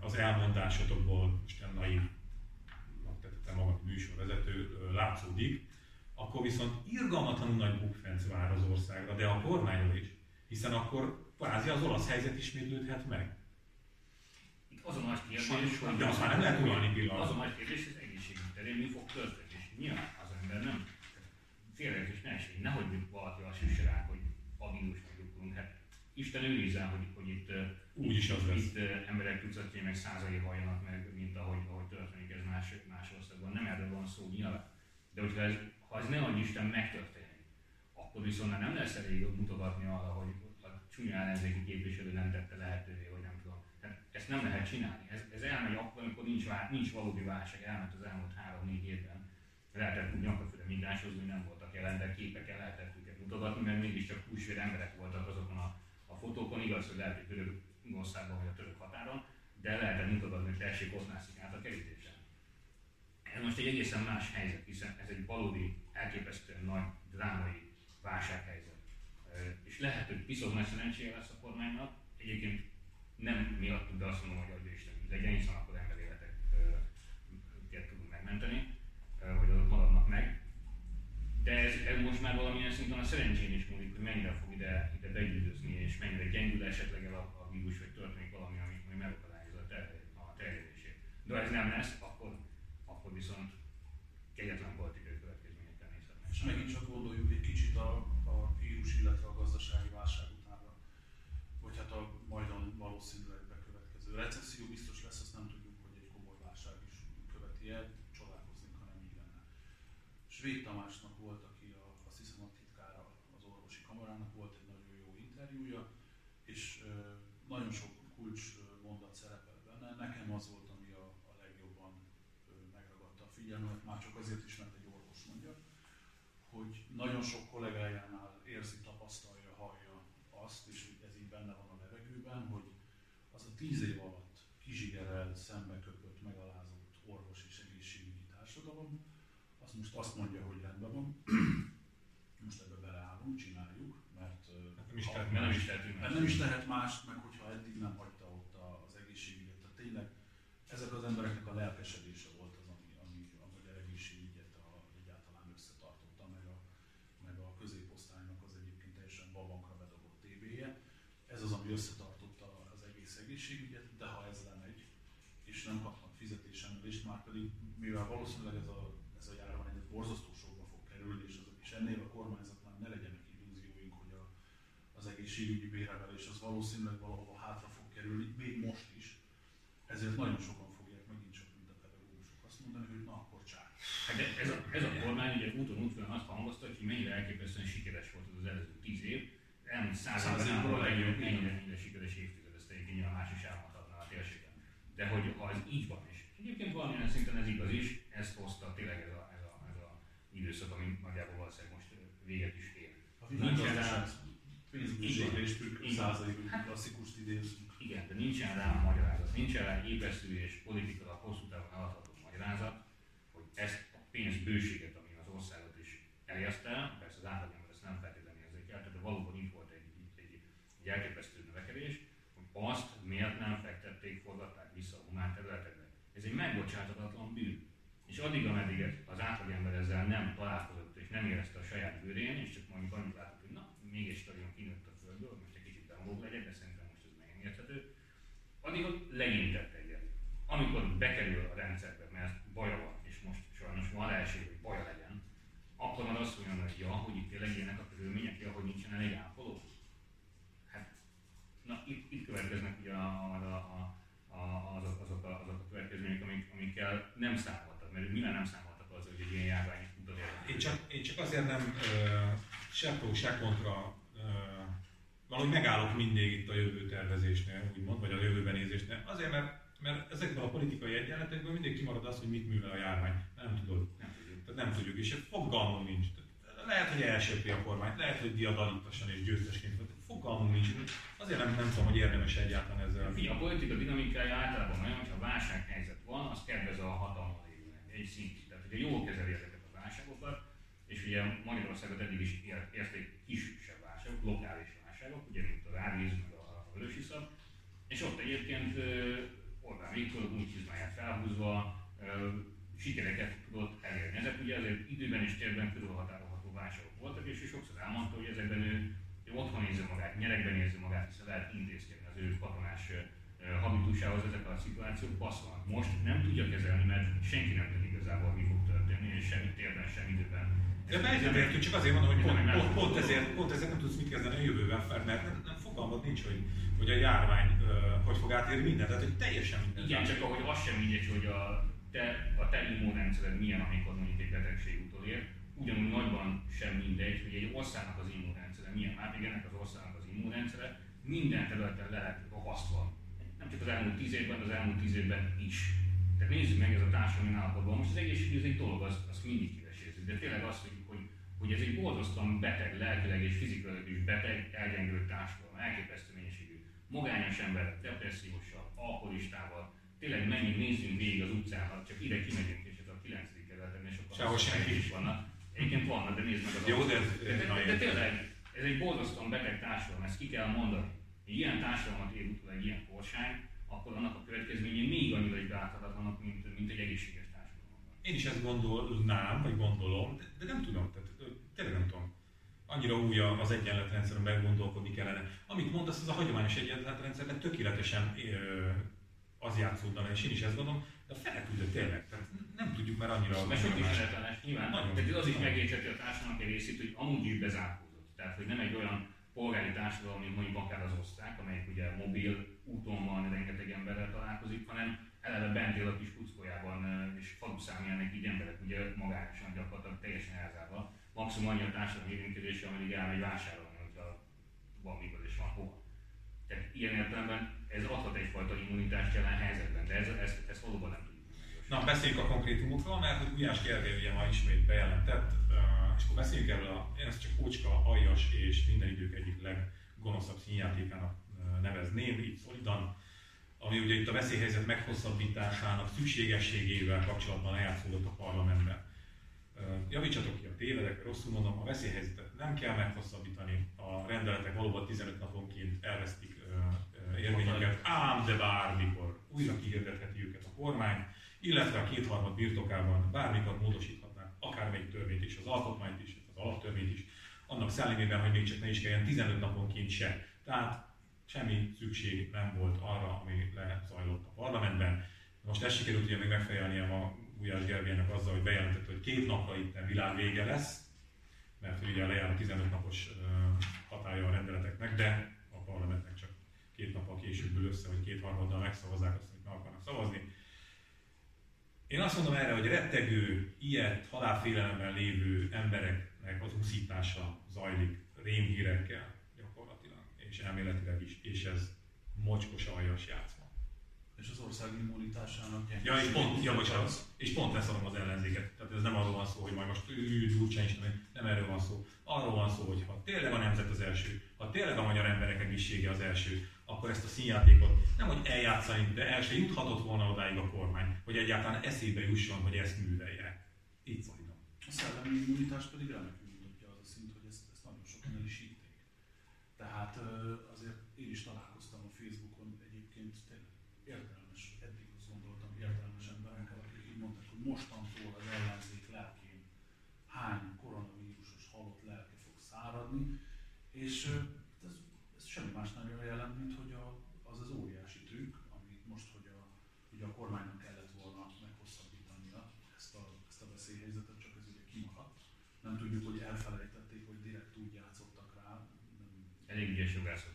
az elmondásotokból, Isten naívnak tettem magam műsorvezető, látszódik, akkor viszont irgalmatlanul nagy bukfenc vár az országra, de a kormányra is, hiszen akkor kvázi az olasz helyzet ismétlődhet meg. Itt az a nagy kérdés, hogy azt már nem lehet uralni az a pillanatban. nagy kérdés, az egészségügy terén mi fog történni. És nyilván az ember nem félreértés ne esik, nehogy valaki azt üsse rá, hogy a vírus megjutunk. Hát Isten őrizzen, hogy, hogy itt, Úgy is az lesz. itt eh, emberek tucatjai meg százai halljanak meg, mint ahogy, ahogy történik ez más, más országban. Nem erről van szó nyilván. De hogyha ez, ha ez ne adj Isten megtörténik, akkor viszont nem lesz elég mutogatni arra, hogy a csúnya ellenzéki képviselő nem tette lehetővé, hogy nem tudom. Tehát ezt nem lehet csinálni. Ez, ez elmegy akkor, amikor nincs, vá- nincs valódi válság, elment az elmúlt három-négy évben. Lehetett úgy nyakafőre migránshozni, hogy nem voltak jelen, de képeken lehetett őket mutogatni, mert mégiscsak húsvér emberek voltak azokon a, a fotókon. Igaz, hogy lehet, hogy Törökországban vagy a török határon, de lehetett mutogatni, hogy tessék, ott át a kerítésen. Ez most egy egészen más helyzet, hiszen ez egy valódi, elképesztően nagy drámai válsághelyzet. És lehet, hogy piszok nagy szerencséje lesz a kormánynak, egyébként nem miattuk, de azt mondom, hogy adja Isten legyen, hiszen akkor emberéleteket tudunk megmenteni, vagy azok maradnak meg. De ez, ez most már valamilyen szinten a szerencsén is múlik, hogy mennyire fog ide, ide beüldözni, és mennyire gyengül esetleg el a, a vírus, vagy történik valami, ami, ami megakadályozza a, terjed, a terjedését. De ha ez nem lesz, akkor, akkor viszont kegyetlen. És megint csak gondoljuk egy kicsit a, a vírus, illetve a gazdasági válság utánra, vagy hát a majd valószínűleg bekövetkező recesszió biztos lesz, azt nem tudjuk, hogy egy komoly válság is követi el, csodálkoznék, ha nem így lenne. Svéd Tamásnak volt, aki a, azt hiszem a titkára az orvosi kamarának volt egy nagyon jó interjúja, és ö, nagyon sok kulcs mondat szerepel benne. Nekem az volt, ami a, a legjobban ö, megragadta a figyelmet, már csak azért is, mert hogy nagyon sok kollégájánál érzi, tapasztalja, hallja azt, és ez így benne van a levegőben, hogy az a tíz év alatt kizsigerelt, szembeköpött, megalázott orvos és egészségügyi társadalom, az most azt mondja, hogy rendben van, most ebbe beleállunk, csináljuk, mert, nem is Mert nem más. is tehetünk mert nem is lehet mást, meg hogyha eddig nem hagyta ott a- az egészségügyet. Tehát tényleg ezek az embereknek a lelkesedése volt az, ami, ami a magyar egészségügyet a, egyáltalán összetartotta, meg a, meg a középosztálynak az egyébként teljesen babankra bedobott tévéje. Ez az, ami összetartotta az egész egészségügyet, de ha ez lemegy, és nem kapnak fizetésemelést, már pedig mivel valószínűleg ez a, ez a járvány ez borzasztó sokba fog kerülni, és, az, és ennél a kormányzatnál ne legyenek illúzióink, hogy a, az egészségügyi béremelés az valószínűleg valahova hátra fog kerülni, még most is. Ezért nagyon sokan fogják megint csak, mint a pedagógusok azt mondani, hogy na akkor csá. Hát ez a, ez a kormány ugye úton útfően azt hangoztatja, hogy mennyire elképesztően sikeres volt az, az előző tíz év. Elmúlt száz évben a legjobb, ennyire, igen. ennyire sikeres évtized, ezt egyébként nyilván más is elmondhatná a térségen. De hogy ha ez így van is, egyébként valamilyen szinten ez igaz is, ezt hozta tényleg ez a, ez a, ez a időszak, ami nagyjából valószínűleg most véget is ér. A Nincsen rá, Igen. százalékos klasszikust idézünk. igen, de nincsen rá a magyarázat, nincsen rá épesztő és politikailag hosszú távon eladható magyarázat, hogy ezt a pénzbőséget, ami az országot is elérte, persze az átlagember ezt nem feltétlenül érzékelte, de valóban itt volt egy, egy, egy, egy elképesztő növekedés, hogy azt miért nem fektették, forgatták vissza a humán területekre. Megbocsáthatatlan bűn. És addig, ameddig az átlagember ezzel nem találkozott és nem érezte a saját bőrén, és csak mondjuk annyit látott, hogy na, mégis nagyon kinőtt a földből, hogy most egy kicsit demagóg legyek, de szerintem most ez megengedhető, addig ott legintett egyet. Amikor bekerül a rendszerbe, mert baja van, és most sajnos van rá esély, hogy baja legyen, akkor már azt mondja, hogy ja, hogy itt tényleg ilyenek a körülmények, ja, hogy nincsen elég ápoló. Hát, na itt, itt következnek ugye a, a, a, a, azok, azok, a, azok a következmények, amik, amikkel nem számoltak, mert nyilván nem számoltak azzal, hogy egy ilyen járvány utat ér. Én csak, én csak azért nem ö, se pro, se kontra, ö, valahogy megállok mindig itt a jövő tervezésnél, úgymond, vagy a jövőben nézésnél. Azért, mert, mert ezekből a politikai egyenletekből mindig kimarad az, hogy mit művel a járvány. Nem tudod. Nem tudjuk. Tehát nem tudjuk, és fogalmam nincs. Lehet, hogy elsöpri a kormányt, lehet, hogy diadalítasan és győztesként, fogalmam nincs. Azért nem, nem tudom, hogy érdemes egyáltalán ezzel. Figyelj, a politika dinamikája általában olyan, hogyha válsághelyzet van, az kedvez a hatalma lévőnek egy szintig. Tehát ugye jól kezeli ezeket a válságokat, és ugye Magyarországot eddig is ér- érték kisebb válságok, lokális válságok, ugye mint az árvíz, meg a, a vörösiszap, és ott egyébként Orbán Viktor úgy hizmáját felhúzva sikereket tudott elérni. Ezek ugye azért időben és térben körülhatárolható válságok voltak, és ő sokszor elmondta, hogy ezekben ő, ő otthon érzi magát, nyerekben érzi magát, hiszen lehet intézkedni az ő katonás habitusához ezek a szituációk passzolnak. Most nem tudja kezelni, mert senki nem tud igazából, mi fog történni, és semmi térben, sem időben. De egyetértünk, csak azért mondom, hogy Nem, pont, nem. pont, pont, ezért, pont ezért nem tudsz mit kezdeni a jövőben fel, mert nem, nem fogalmad nincs, hogy, hogy a járvány uh, hogy fog átérni mindent, tehát hogy teljesen minden. Igen, csak ahogy az sem mindegy, hogy a te, a te immunrendszered milyen, amikor mondjuk egy betegség utolér, ugyanúgy nagyban sem mindegy, hogy egy országnak az immunrendszere milyen. Hát igen, ennek az országnak az immunrendszere minden területen lehet rohasztva. Nem csak az elmúlt tíz évben, az elmúlt tíz évben is. Tehát nézzük meg ez a társadalmi állapotban. Most az egészségügy egy dolog, azt, azt mindig kivesézzük, de tényleg azt, hogy, hogy, hogy ez egy borzasztóan beteg, lelkileg és fizikailag is beteg, elgyengült társadalom, elképesztő mennyiségű magányos ember, depresszióssal, alkoholistával, tényleg menjünk, nézzünk végig az utcán, csak ide kimegyünk, és ez a 9. kerületen, és akkor Sehol senki. is vannak. Egyébként vannak, de nézd meg az Jó, de, de, de, de, tényleg, ez egy borzasztóan beteg társadalom, ezt ki kell mondani. Egy ilyen társadalmat ér utol egy ilyen korsány, akkor annak a következményei még annyira is beáthatatlanok, mint, mint egy egészséges társadalomban. Én is ezt gondolnám, vagy gondolom, de, de nem tudom, tehát tényleg nem tudom. Annyira új a- az egyenletrendszeren meggondolkodni kellene. Amit mondasz, az a hagyományos egyenletrendszerben tökéletesen az játszódna, és én is ezt gondolom, de a fele küldött tényleg. Tehát nem tudjuk már annyira. Mert sok ismeretlenes nyilván, Nagyon. tehát az is Nagyon. megértseti a társadalomnak egy részét, hogy amúgy is bezárkózott. Tehát, hogy nem egy olyan polgári társadalom, mint mondjuk akár az osztrák, amelyik ugye mobil úton van, rengeteg emberrel találkozik, hanem eleve bent él a kis kuckójában, és faluszámjának így emberek ugye magányosan gyakorlatilag teljesen elzárva. Maximum annyi a társadalmi érintkezése, ameddig elmegy vásárolni, hogyha van mikor és van hova. Tehát ilyen értelemben ez adhat egyfajta immunitást jelen helyzetben, de ez, ez, ez valóban nem tudjuk. Na, beszéljünk a konkrétumokról, mert hogy Gulyás Gergely ugye ma ismét bejelentett, és akkor beszéljünk erről a, ezt csak Kócska, Aljas és minden idők egyik leggonoszabb színjátékának nevezném, így szolidan, ami ugye itt a veszélyhelyzet meghosszabbításának szükségességével kapcsolatban eljátszódott a parlamentben. Javítsatok ki a tévedek, rosszul mondom, a veszélyhelyzetet nem kell meghosszabbítani, a rendeletek valóban 15 naponként elvesztik érvényeket, ám de bármikor újra kihirdetheti őket a kormány, illetve a kétharmad birtokában bármikor módosíthatnák akármelyik törvényt is, az alkotmányt is, az alaptörvényt is, annak szellemében, hogy még csak ne is kelljen 15 naponként se. Tehát semmi szükség nem volt arra, ami lezajlott a parlamentben. Most ezt sikerült ugye még megfejelnie a Gulyás Gergelynek azzal, hogy bejelentett, hogy két napra itt világ vége lesz, mert ugye lejár a 15 napos hatája a rendeleteknek, de a parlamentnek csak két nappal később ül össze, hogy kétharmaddal megszavazzák azt, amit meg akarnak szavazni. Én azt mondom erre, hogy rettegő, ilyet, halálfélelemben lévő embereknek az úszítása zajlik rémhírekkel gyakorlatilag, és elméletileg is, és ez mocskos aljas játszma. És az ország immunitásának Ja, és pont, ja, bocsánat, és pont leszarom az ellenzéket. Tehát ez nem arról van szó, hogy majd most ő Gyurcsány is, nem erről van szó. Arról van szó, hogy ha tényleg a nemzet az első, ha tényleg a magyar emberek egészsége az első, akkor ezt a színjátékot nem hogy eljátszani, de el se juthatott volna odáig a kormány, hogy egyáltalán eszébe jusson, hogy ezt művelje. Így szólítom. A szellemi immunitás pedig remekül mutatja az a szint, hogy ezt, ezt nagyon sokan el is hitték. Tehát azért én is találkoztam a Facebookon egyébként értelmes, eddig azt gondoltam értelmes emberekkel, akik így mondták, hogy mostantól az ellenzék lelkén hány koronavírusos halott lelke fog száradni, és semmi más nem jelent, mint hogy a, az az óriási trükk, amit most, hogy a, hogy a kormánynak kellett volna meghosszabbítania ezt a, ezt a veszélyhelyzetet, csak ez ugye kimaradt. Nem tudjuk, hogy elfelejtették, hogy direkt úgy játszottak rá. Nem... Elég ügyes jogászok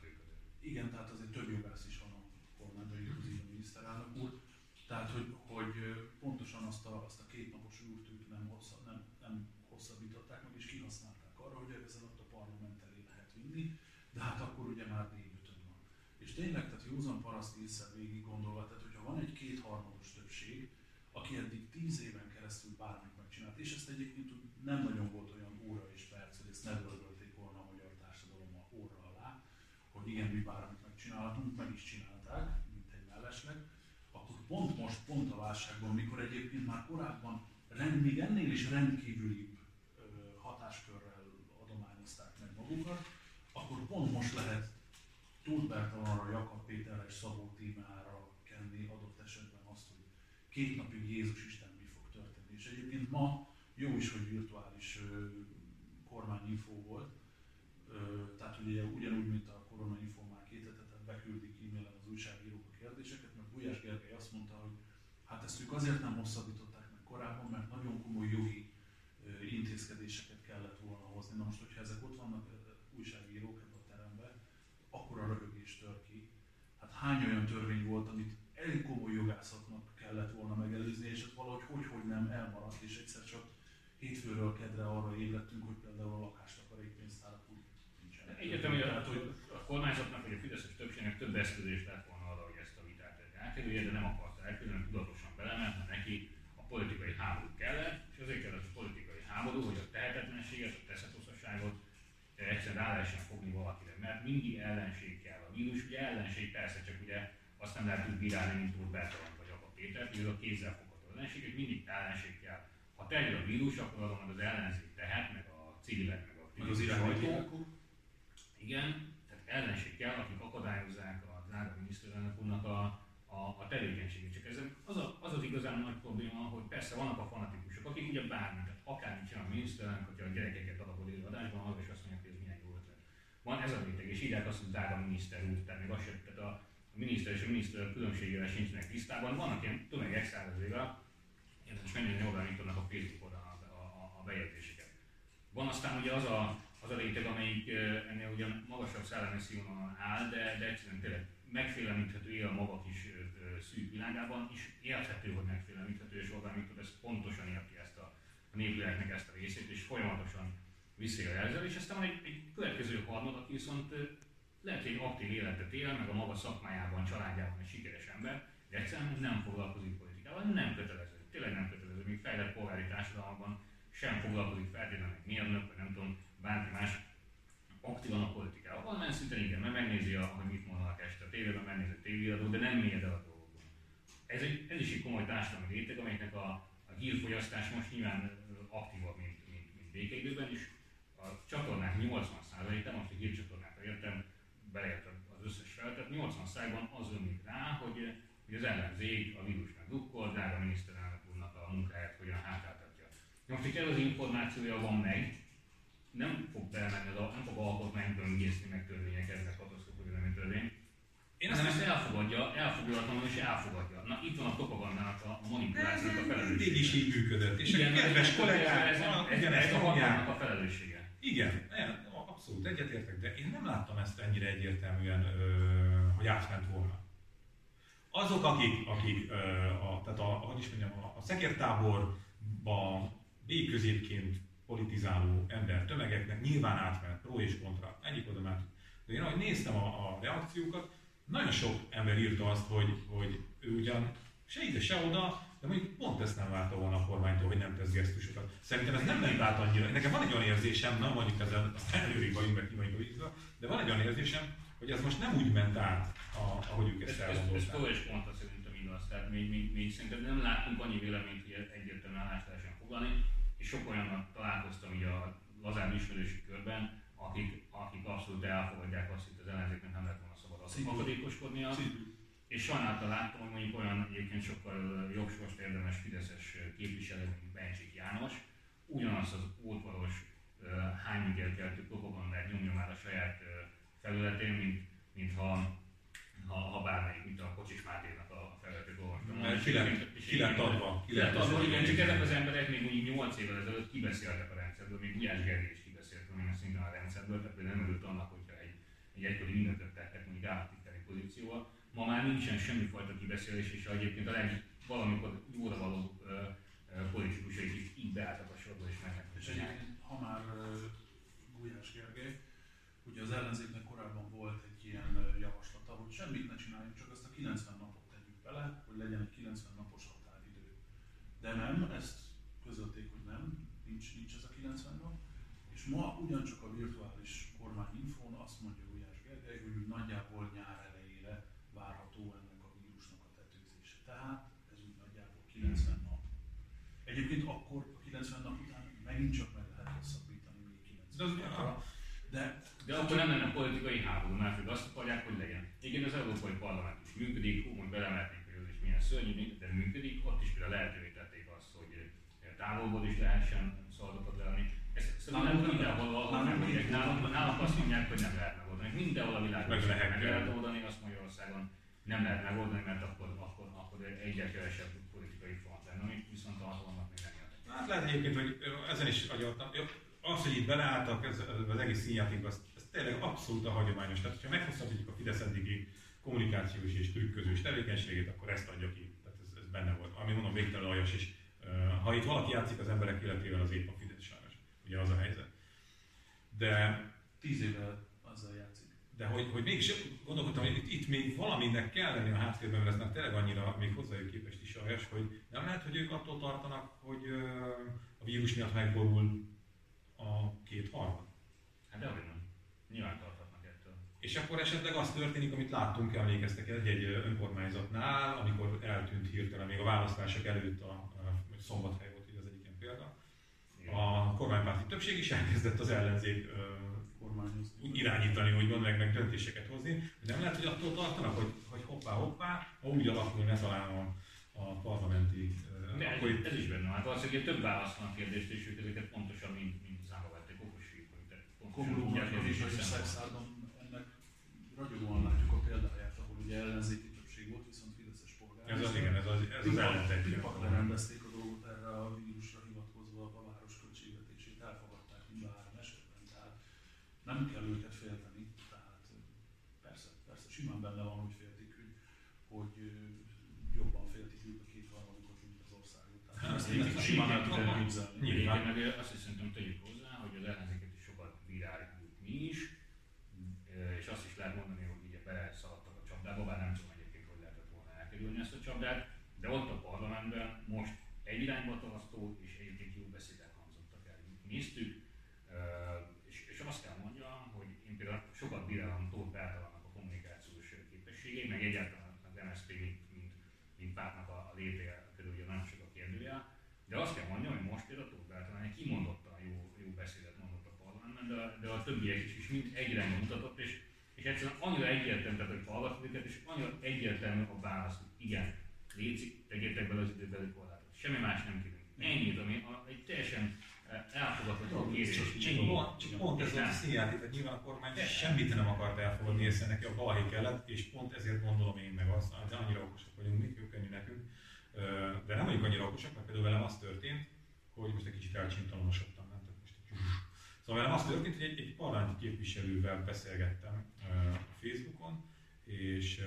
Igen, tehát azért több jogász is van a kormányban, így a miniszterelnök úr. Tehát, hogy, hogy pontosan azt a, azt a kétnapos űrtűt nem, hossza, nem, nem hosszabbították meg, és kihasználták arra, hogy ezzel a parlament elé lehet vinni, de hát akkor ugye már és tényleg, tehát józan paraszt észre végig gondolva, tehát hogyha van egy kétharmados többség, aki eddig tíz éven keresztül bármit megcsinált, és ezt egyébként nem nagyon volt olyan óra és perc, hogy ezt ne dörgölték volna a magyar társadalom óra alá, hogy igen, mi bármit megcsinálhatunk, meg is csinálták, mint egy mellesleg, akkor pont most, pont a válságban, mikor egyébként már korábban rend, még ennél is rendkívüli hatáskörrel adományozták meg magukat, akkor pont most lehet Tóth Bertalanra, Jakab Péterre és Szabó Tímára kenni adott esetben azt, hogy két napig Jézus Isten mi fog történni. És egyébként ma jó is, hogy virtuális kormányinfó volt, tehát ugye ugyanúgy, mint a koronainfó már két hetet beküldik e-mailen az újságírók a kérdéseket, mert Gulyás Gergely azt mondta, hogy hát ezt ők azért nem hosszabbították meg korábban, mert nagyon komoly jogi intézkedéseket kellett volna hozni. Na most, hogyha ezek ott vannak újságírók, akkora röhögés tör ki. Hát hány olyan törvény volt, amit elég komoly jogászatnak kellett volna megelőzni, és valahogy hogy, hogy nem elmaradt, és egyszer csak hétfőről kedre arra ébredtünk, hogy például a lakástakarékpénztárak úgy nincsenek. Egyetem, hogy a, hogy a kormányzatnak vagy a Fideszes többségnek több eszközés lett volna arra, hogy ezt a vitát elkerülje, de nem akarta elkerülni, tudatosan belement, mert neki a politikai háború kellett, és azért kellett a politikai háború, hogy a tehetetlenséget, a teszetoszaságot egyszerűen rá lehessen fogni valakire, mert mindig ellenség kell. A vírus ugye ellenség, persze, csak ugye azt nem lehet úgy bírálni, mint úr Bertalan vagy Apa Péter, hogy ez a kézzel fogható ellenség, hogy mindig ellenség kell. Ha terjed a vírus, akkor azon az ellenzék tehet, meg a civilek, meg a az irányító. Igen, tehát ellenség kell, akik akadályozzák a drága miniszterelnök úrnak a, a, a tevékenységét. Csak ez az, a, az az igazán nagy probléma, hogy persze vannak a fanatikusok, akik ugye bármit, tehát akármit csinál a miniszterelnök, hogyha a gyerekeket alapul adásban, az is azt mondja, van ez a réteg, és írják azt, hogy drága miniszter úr, tehát még azt sem, tehát a, miniszter és a miniszter különbségével sincsenek tisztában. Vannak ilyen tömegek százezével, érdemes mennyire jól beállítanak a Facebookon a, a, a, bejegyzéseket. Van aztán ugye az a, az a réteg, amelyik ennél ugyan magasabb szellemi színvonalon áll, de, de egyszerűen tényleg megfélemlíthető él a maga kis szűk világában, és érthető, hogy megfélemlíthető, és Orbán Viktor ezt pontosan érti ezt a, a népléleknek ezt a részét, és folyamatosan visszajelzel, és aztán van egy, egy következő harmad, aki viszont lehet, hogy aktív életet él, meg a maga szakmájában, családjában egy sikeres ember, de egyszerűen nem foglalkozik politikával, nem kötelező. sem foglalkozik feltétlenül egy mérnök, vagy nem tudom, bárki más aktívan a politikával. Valamilyen szinten igen, mert megnézi, a, hogy mit mondanak este a tévében, megnézi a tévéadó, de nem mélyed el a dolgokban. Ez, egy, ez is egy komoly társadalmi réteg, amelynek a, a hírfogyasztás most nyilván aktívabb, mint, mint, mint békeidőben is. A csatornák 80%-a, most a hírcsatornákra értem, beleértve az összes feltet, 80%-ban az ömlik rá, hogy, hogy az ellenzék a vírusnak dukkol, drága miniszterelnök úrnak a munkáját hogyan hátráltatja. Most, hogy ez az információja van meg, nem fog belemenni, nem fog alkotmányt böngészni, meg törvényeket, meg katasztrófa vélemény törvény. Én ezt, ezt elfogadja, elfogadhatom és elfogadja. Na itt van a propagandának, a manipulációnak a felelőssége. Mindig is így működött. És Igen, a kedves kollégák, ez, ez, ez, ez a hatalmának a felelőssége. Igen, abszolút egyetértek, de én nem láttam ezt ennyire egyértelműen, hogy átment volna. Azok, akik, akik a, tehát a, hogy is mondjam, a, a szekértáborban végközépként politizáló ember tömegeknek nyilván átment pro és kontra, egyik oda már. De én ahogy néztem a, a reakciókat, nagyon sok ember írta azt, hogy, hogy ő ugyan se ide, se oda, de mondjuk pont ezt nem várta volna a kormánytól, hogy nem tesz gesztusokat. Szerintem ez nem ment át annyira. Nekem van egy olyan érzésem, nem mondjuk ezen, előrébb vagyunk, meg ki vagyunk de van egy olyan érzésem, hogy ez most nem úgy ment át, a, ahogy ők ezt elgondolták. Ez, ez, ez pont szerintem igaz. Tehát még, még, még szerintem nem látunk annyi véleményt, hogy egyértelműen állást lehessen foglalni és sok olyannal találkoztam így a lazább ismerősi körben, akik, akik abszolút elfogadják azt, hogy az ellenzéknek nem lehet volna szabad az akadékoskodnia. És sajnáltal láttam, hogy mondjuk olyan egyébként sokkal jogsorst érdemes Fideszes képviselő, mint Bencsik János, ugyanazt az ótvaros hányügyelkeltő propagandát nyomja már a saját felületén, mint, mint ha, ha, ha bármelyik, mint a Kocsis Máténak a felületét olvastam. Mert ki lett, adva. Igen, csak ezek az emberek még úgy 8 évvel ezelőtt kibeszéltek a rendszerből, még Gulyás Gergely is kibeszélt valamilyen szinten a rendszerből, tehát például nem örült annak, hogyha egy, egy egykori ünnepet tettek mondjuk államtitkári pozícióval. Ma már nincsen semmifajta kibeszélés, és egyébként a leg, valamikor jóra való politikusai is így beálltak a sorba és mennek. És egyébként, ha már Gulyás Gergely, ugye az ellenzéknek korábban volt egy ilyen javaslata, hogy semmit ne csináljunk, csak azt a 90 napot tegyük bele, hogy legyen egy 90 napos határidő. De nem, ezt közölték, hogy nem, nincs, nincs ez a 90 nap. És ma ugyancsak a virtuális kormányinfón azt mondja Gulyás Gergely, hogy nagyjából nyár elejére várható ennek a vírusnak a tetőzése. Tehát ez úgy nagyjából 90 nap. Egyébként akkor a 90 nap után megint csak meg lehet hosszabbítani még 90 napra. De, akkor nem lenne politikai háború, mert hogy azt akarják, hogy legyen. Igen, az Európai Parlament is működik, úgy belemetnénk, hogy ez is milyen szörnyű, de működik, ott is például lehetővé tették azt, hogy távolból is lehessen szavazatokat lenni. Ezt szerintem nem mindenhol ahol nem mondják. Nálunk, nálunk azt mondják, hogy nem lehet megoldani. Mindenhol a világon meg lehet, meg lehet oldani, azt Magyarországon nem lehet megoldani, mert akkor, akkor, akkor egyre kevesebb politikai front lenne, ami viszont a hatalomnak még nem jön. Hát lehet egyébként, hogy ezen is agyaltam. Az, hogy itt beleálltak ez, az egész színjáték, az, ez tényleg abszolút a hagyományos. Tehát, ha meghosszabbítjuk a Fidesz eddigi kommunikációs és trükközős tevékenységét, akkor ezt adja ki. Tehát ez, ez benne volt. Ami mondom, végtelen aljas is. Ha itt valaki játszik az emberek életével, az épp a Fidesz sajnos. Ugye az a helyzet. De... Tíz éve azzal játszik. De hogy, hogy mégis gondolkodtam, hogy itt, itt még valaminek kell lenni a háttérben, mert ez nem tényleg annyira még hozzájuk képest is aljas, hogy nem lehet, hogy ők attól tartanak, hogy a vírus miatt megborul a két harmad. Hát de nem. Nyilván tarthatnak ettől. És akkor esetleg az történik, amit láttunk, emlékeztek egy-egy önkormányzatnál, amikor eltűnt hirtelen, még a választások előtt a, a szombathely volt így az egyik ilyen példa. A kormánypárti többség is elkezdett az ellenzék úgy irányítani, úgymond, meg, meg döntéseket hozni. De nem lehet, hogy attól tartanak, hogy, hogy hoppá, hoppá, ha úgy alakul, ne talán a, a parlamenti... De akkor ez, itt... ez is benne van. Hát valószínűleg több válasz van a kérdést, és ők ezeket pontosan, vették, okosít, hogy Komlóban és Szexádon ennek ragyogóan látjuk a példáját, ahol ugye ellenzéki többség volt, viszont Fideszes polgár. Ez az, igen, ez az, ez az ellentétje. Lerendezték a dolgot erre a vírusra hivatkozva a város költségvetését, elfogadták mind a három esetben, tehát nem kell őket félteni, tehát persze, persze simán benne van, hogy féltik, hogy, hogy jobban féltik ők a két harmadikot, mint az országot. Tehát Hát, ezt simán el tudom képzelni. Nyilván. Meg azt is szerintem tegyük hozzá, hogy az ellenzéket is sokat bíráljuk mi is, és azt is lehet mondani, hogy ugye beleszaladtak a csapdába, bár nem tudom egyébként, hogy lehetett volna elkerülni ezt a csapdát, de ott a parlamentben most egy irányba tartó és egyébként jó beszédek hangzottak. néztük, és, és azt kell mondjam, hogy én például sokat bírálom Tóth Bertalannak a kommunikációs képességét, meg egyáltalán az MSZP, mint, mint, mint pártnak a, a létreje, körül ugye nagyon sok a kérdője, de azt kell mondjam, hogy most például Tóth Bertalan egy kimondottan jó, jó beszédet mondott a parlamentben, de, de a többiek is, is mind egyre mutatott, és, és egyszerűen annyira egyértelmű, tehát hogy hallgatod őket, és annyira egyértelmű a válasz, hogy igen, létszik, tegyétek bele az időbeli korlátot. Semmi más nem kérünk. Ennyit, ami egy teljesen elfogadható kérés. Csak, csak, pont, pont ez a színjáték, tehát nyilván a kormány semmit nem akart elfogadni, hiszen neki a balhé kellett, és pont ezért gondolom én meg azt, de annyira okosak vagyunk, mi könnyű nekünk, de nem vagyunk annyira okosak, mert például velem az történt, hogy most egy kicsit elcsintalonosodtam, nem? Tehát most egy Szóval velem az történt, hogy egy, egy parlamenti képviselővel beszélgettem a Facebookon, és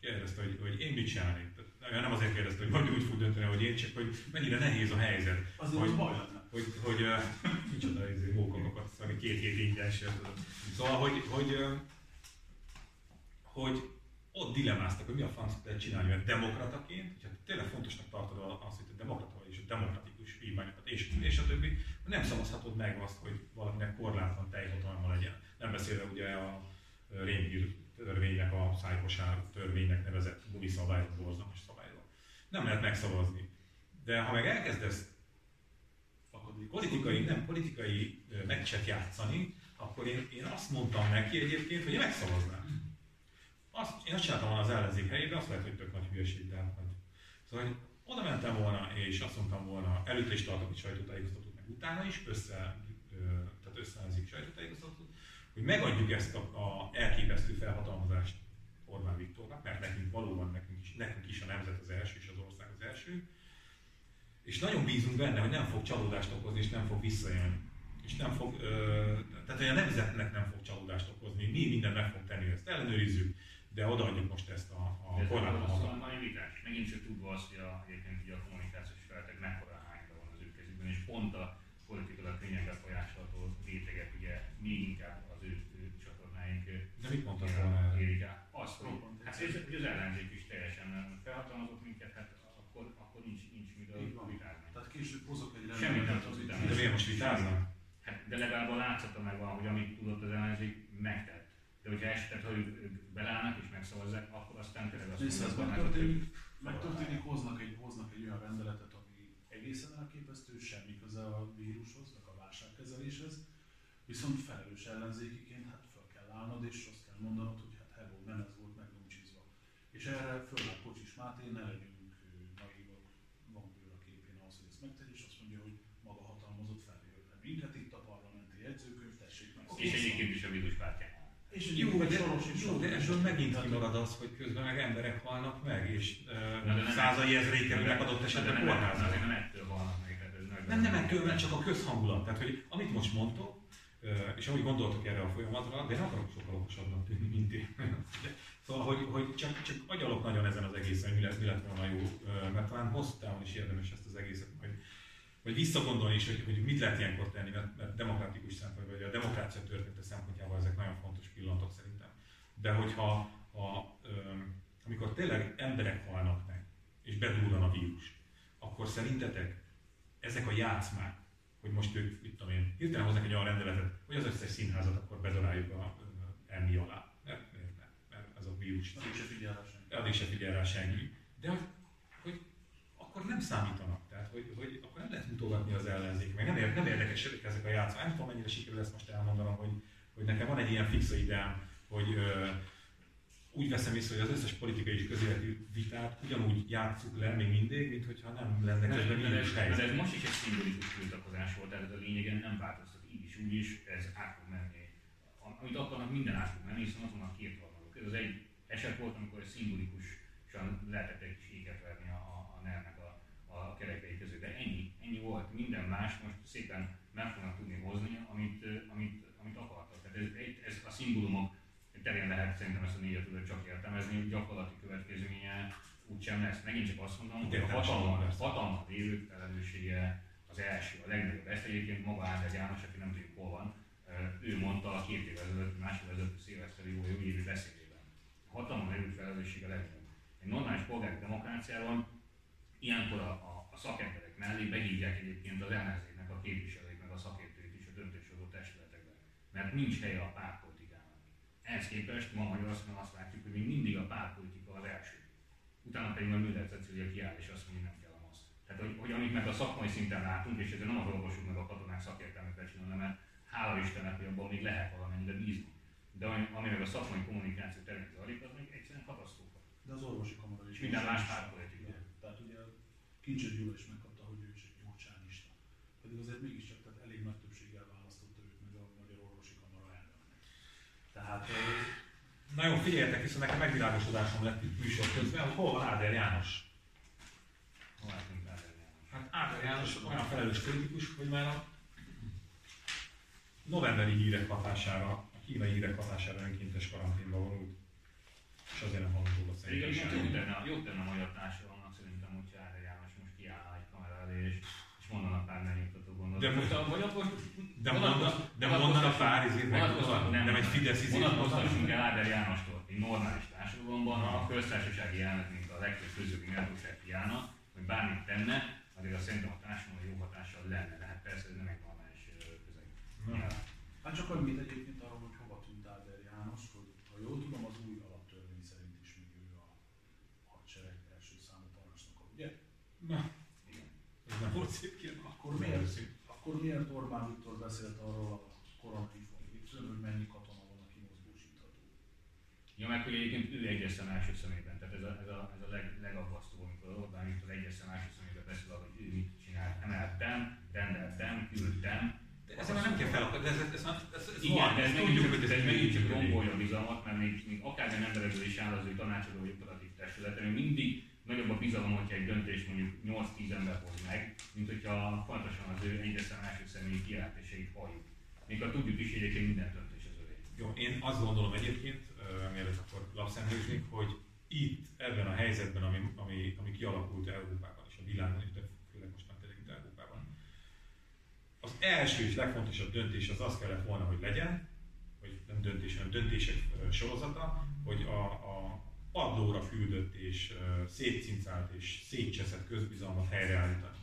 kérdezte, hogy, hogy én mit csinálnék. Nem azért kérdezte, hogy vagy úgy fog dönteni, hogy én, csak hogy mennyire nehéz a helyzet. Az hogy, baj hogy, hogy micsoda ez izé, mókonokat, ami két hét ingyen Szóval, hogy, hogy, hogy ott dilemmáztak, hogy mi a franc lehet csinálni, mert demokrataként, hogyha tényleg fontosnak tartod azt, hogy te demokrata vagy, és a demokratikus vívmányokat, és, és a többi, nem szavazhatod meg azt, hogy valakinek korlátlan teljhatalma legyen. Nem beszélve ugye a rémhír törvénynek, a szájkosár törvénynek nevezett buli szabályok, borzalmas szabályok. Nem lehet megszavazni. De ha meg elkezdesz politikai, nem politikai meccset játszani, akkor én, én azt mondtam neki egyébként, hogy én megszavaznám. Azt, én azt csináltam volna az ellenzék helyében, azt lehet, hogy tök nagy hülyeség, de hát Szóval, hogy oda mentem volna, és azt mondtam volna, előtte is tartok egy sajtótájékoztatót, meg utána is, össze, tehát összeállzik sajtótájékoztatót, hogy megadjuk ezt a, a elképesztő felhatalmazást Orbán Viktornak, mert nekünk valóban nekünk is, nekünk is a nemzet az első, és az ország az első, és nagyon bízunk benne, hogy nem fog csalódást okozni, és nem fog visszajönni. És nem fog, ö, tehát hogy a nemzetnek nem fog csalódást okozni, mi minden meg fog tenni, ezt ellenőrizzük, de odaadjuk most ezt a, a korlátot. Ez a naivitás. Megint csak tudva azt, hogy a, egyébként ugye a kommunikációs feltek mekkora hányra van az ő kezükben, és pont a politikailag könnyen befolyásolható rétegek ugye még inkább az ő, ő csatornáink. De mit mondtad volna erre? Azt, hogy, hát hogy az ellenzék is teljesen felhatalmazott minket, hát akkor, akkor nincs, nincs miről később hozok egy rendetet. Semmit nem tudsz utána. De miért most vitáznak? Hát, de legalább a látszata megvan, hogy amit tudott az ellenzék, megtett. De hogyha esetleg, hogy ők belállnak és megszavazzák, akkor aztán tényleg azt mondja, hogy megtörténik, megtörténik hoznak, egy, hoznak egy olyan rendeletet, ami egészen elképesztő, semmi köze a vírushoz, meg a válságkezeléshez, viszont felelős ellenzékiként hát fel kell állnod, és azt kell mondanod, hogy hát hello, nem ez volt megnumcsizva. És erre föl a Kocsis Máté, ne legyünk minket itt a parlamenti jegyzőkönyv, tessék meg. És egyébként is a víruspártyán. És jó, de, jó, de ebből megint kimarad az, hogy közben meg emberek halnak meg, és uh, százai ezrei kerülnek adott esetben kórházba. Nem ettől halnak meg. Nem, nem ettől, mert csak a közhangulat. Tehát, hogy amit most mondtok, és ahogy gondoltok erre a folyamatra, de nem akarok sokkal okosabbnak tűnni, mint én. Szóval, hogy, hogy csak, csak agyalok nagyon ezen az egészen, mi lett, mi lett volna jó, mert talán hosszú távon is érdemes ezt az egészet majd vagy visszagondolni is, hogy, hogy mit lehet ilyenkor tenni, mert, mert demokratikus szempont, vagy a demokrácia története szempontjából ezek nagyon fontos pillanatok szerintem. De hogyha ha, amikor tényleg emberek halnak meg, és bedúlan a vírus, akkor szerintetek ezek a játszmák, hogy most ők, mit tudom én, hirtelen hoznak egy olyan rendeletet, hogy az összes színházat akkor bezaráljuk a emmi alá. Mert, mert, mert, mert ez a vírus. Addig se figyel rá senki. Addig se figyel rá senki. De hogy, hogy akkor nem számítanak. Tehát, hogy, hogy akkor nem lehet mutogatni az ellenzék, meg nem, ér, nem érdekes ezek a játszák. Nem tudom, mennyire sikerül ezt most elmondanom, hogy, hogy nekem van egy ilyen fixa ideám, hogy ö, úgy veszem észre, hogy az összes politikai és közéleti vitát ugyanúgy játsszuk le még mindig, mint hogyha nem lenne közben nincs helyzet. Ez most is egy szimbolikus tiltakozás volt, tehát a lényegen nem változtat így is, úgy is, ez át fog menni. Amit akarnak, minden át fog menni, hiszen ott vannak két. Ez az egy eset volt, amikor szimbolikus,an lehetett egy kis éket verni kerekei között. De ennyi, ennyi volt, minden más most szépen meg fognak tudni hozni, amit, amit, amit akartak. Tehát ez, ez a szimbólumok terén lehet szerintem ezt a négyet csak értelmezni, hogy gyakorlati következménye úgysem lesz. Megint csak azt mondom, hogy a hatalma, hatalma lévő felelőssége az első, a legnagyobb. Ezt egyébként maga Áder János, aki nem tudjuk hol van, ő mondta a két évvel ezelőtt, másfél ezelőtt szilveszteri jó évi beszédében. A hatalma lévő felelőssége a legnagyobb. Egy normális polgári demokráciában ilyenkor a, a, a szakemberek mellé behívják egyébként az ellenzéknek a képviselőit, meg a szakértőit mert nincs helye a pártpolitikának. Ehhez képest ma Magyarországon azt látjuk, hogy még mindig a pártpolitika az első. Utána pedig majd Müller Cecília kiáll, és azt mondja, hogy nem kell a maszk. Tehát, hogy, hogy amit meg a szakmai szinten látunk, és ezért nem az orvosok meg a katonák szakértelmet becsülni, mert hála Istennek, hogy abban még lehet valamennyire bízni. De ami, ami meg a szakmai kommunikáció terén zajlik, az még egyszerűen katasztrófa. De az orvosi kamara is. Minden más pártpolitika. Tehát ugye Kincses Gyula is megkapta, hogy ő is egy gyurcsányista. Pedig azért mégiscsak tehát elég nagy többséggel választotta őt meg a Magyar Orvosi Kamara elnöknek. Tehát ö, Na jó, figyeljetek, hiszen nekem megvilágosodásom lett itt műsor közben, hogy hol van Áder János. Hol látunk Áder János? Hát Áder János olyan felelős kritikus, hogy már a novemberi hírek hatására, a kínai hírek hatására önkéntes karanténba vonult. És azért nem Pedig szerintem egyébként jó semmi. tenne, a magyar társadalomnak és, és mondana pár megnyugtató gondolatot. De most- vagy akkor De mondana, de mondana pár izét meg, nem, nem egy Fidesz izét Vonatkoztassunk el Áder Jánostól egy normális társadalomban, a köztársasági elnök, mint a legfőbb közögi méltóság hiána, hogy bármit tenne, azért azt szerintem a társadalomra jó hatással lenne, de hát persze ez nem egy normális közeg. Hát csak annyit egyébként arról, hogy hova tűnt Áder János, hogy ha jól tudom, az új alaptörvény szerint is még ő a hadsereg első számú parancsnoka, ugye? Na, Igen. Ez nem volt szép kérdés. Akkor miért, akkor miért Orbán Viktor beszélt arról a konfliktusról, hogy mennyi katona van, aki mozgósítható? Ja, meg hogy egyébként ő egyes szem első szemében, tehát ez a, ez a, ez a leg, legaggasztóbb, amikor Orbán Viktor egyes szem első szemében beszél arról, hogy ő mit csinált. Emeltem, rendeltem, küldtem. Ezzel már nem kell felakadni, de ez, ez, ez, ez, ez Igen, van, de ez tudjuk, csak, hogy ez megint csak rombolja a bizalmat, mert még, még akármilyen emberekből is áll az ő tanácsadó vagy operatív testülete, még mindig nagyobb a bizalom, hogyha egy döntés mondjuk 8-10 ember hoz meg, mint hogyha fontosan az ő szem első személyi kijelentéseit halljuk. Még ha tudjuk is, egyébként minden döntés az övé. Jó, én azt gondolom egyébként, uh, mielőtt akkor lapszemléznék, hogy itt, ebben a helyzetben, ami, ami, ami kialakult Európában és a világon, és de főleg most már tényleg itt Európában, az első és legfontosabb döntés az az kellett volna, hogy legyen, hogy nem döntés, hanem döntések sorozata, hogy a, a padlóra füldött és szétcincált és szétcseszett közbizalmat helyreállítani.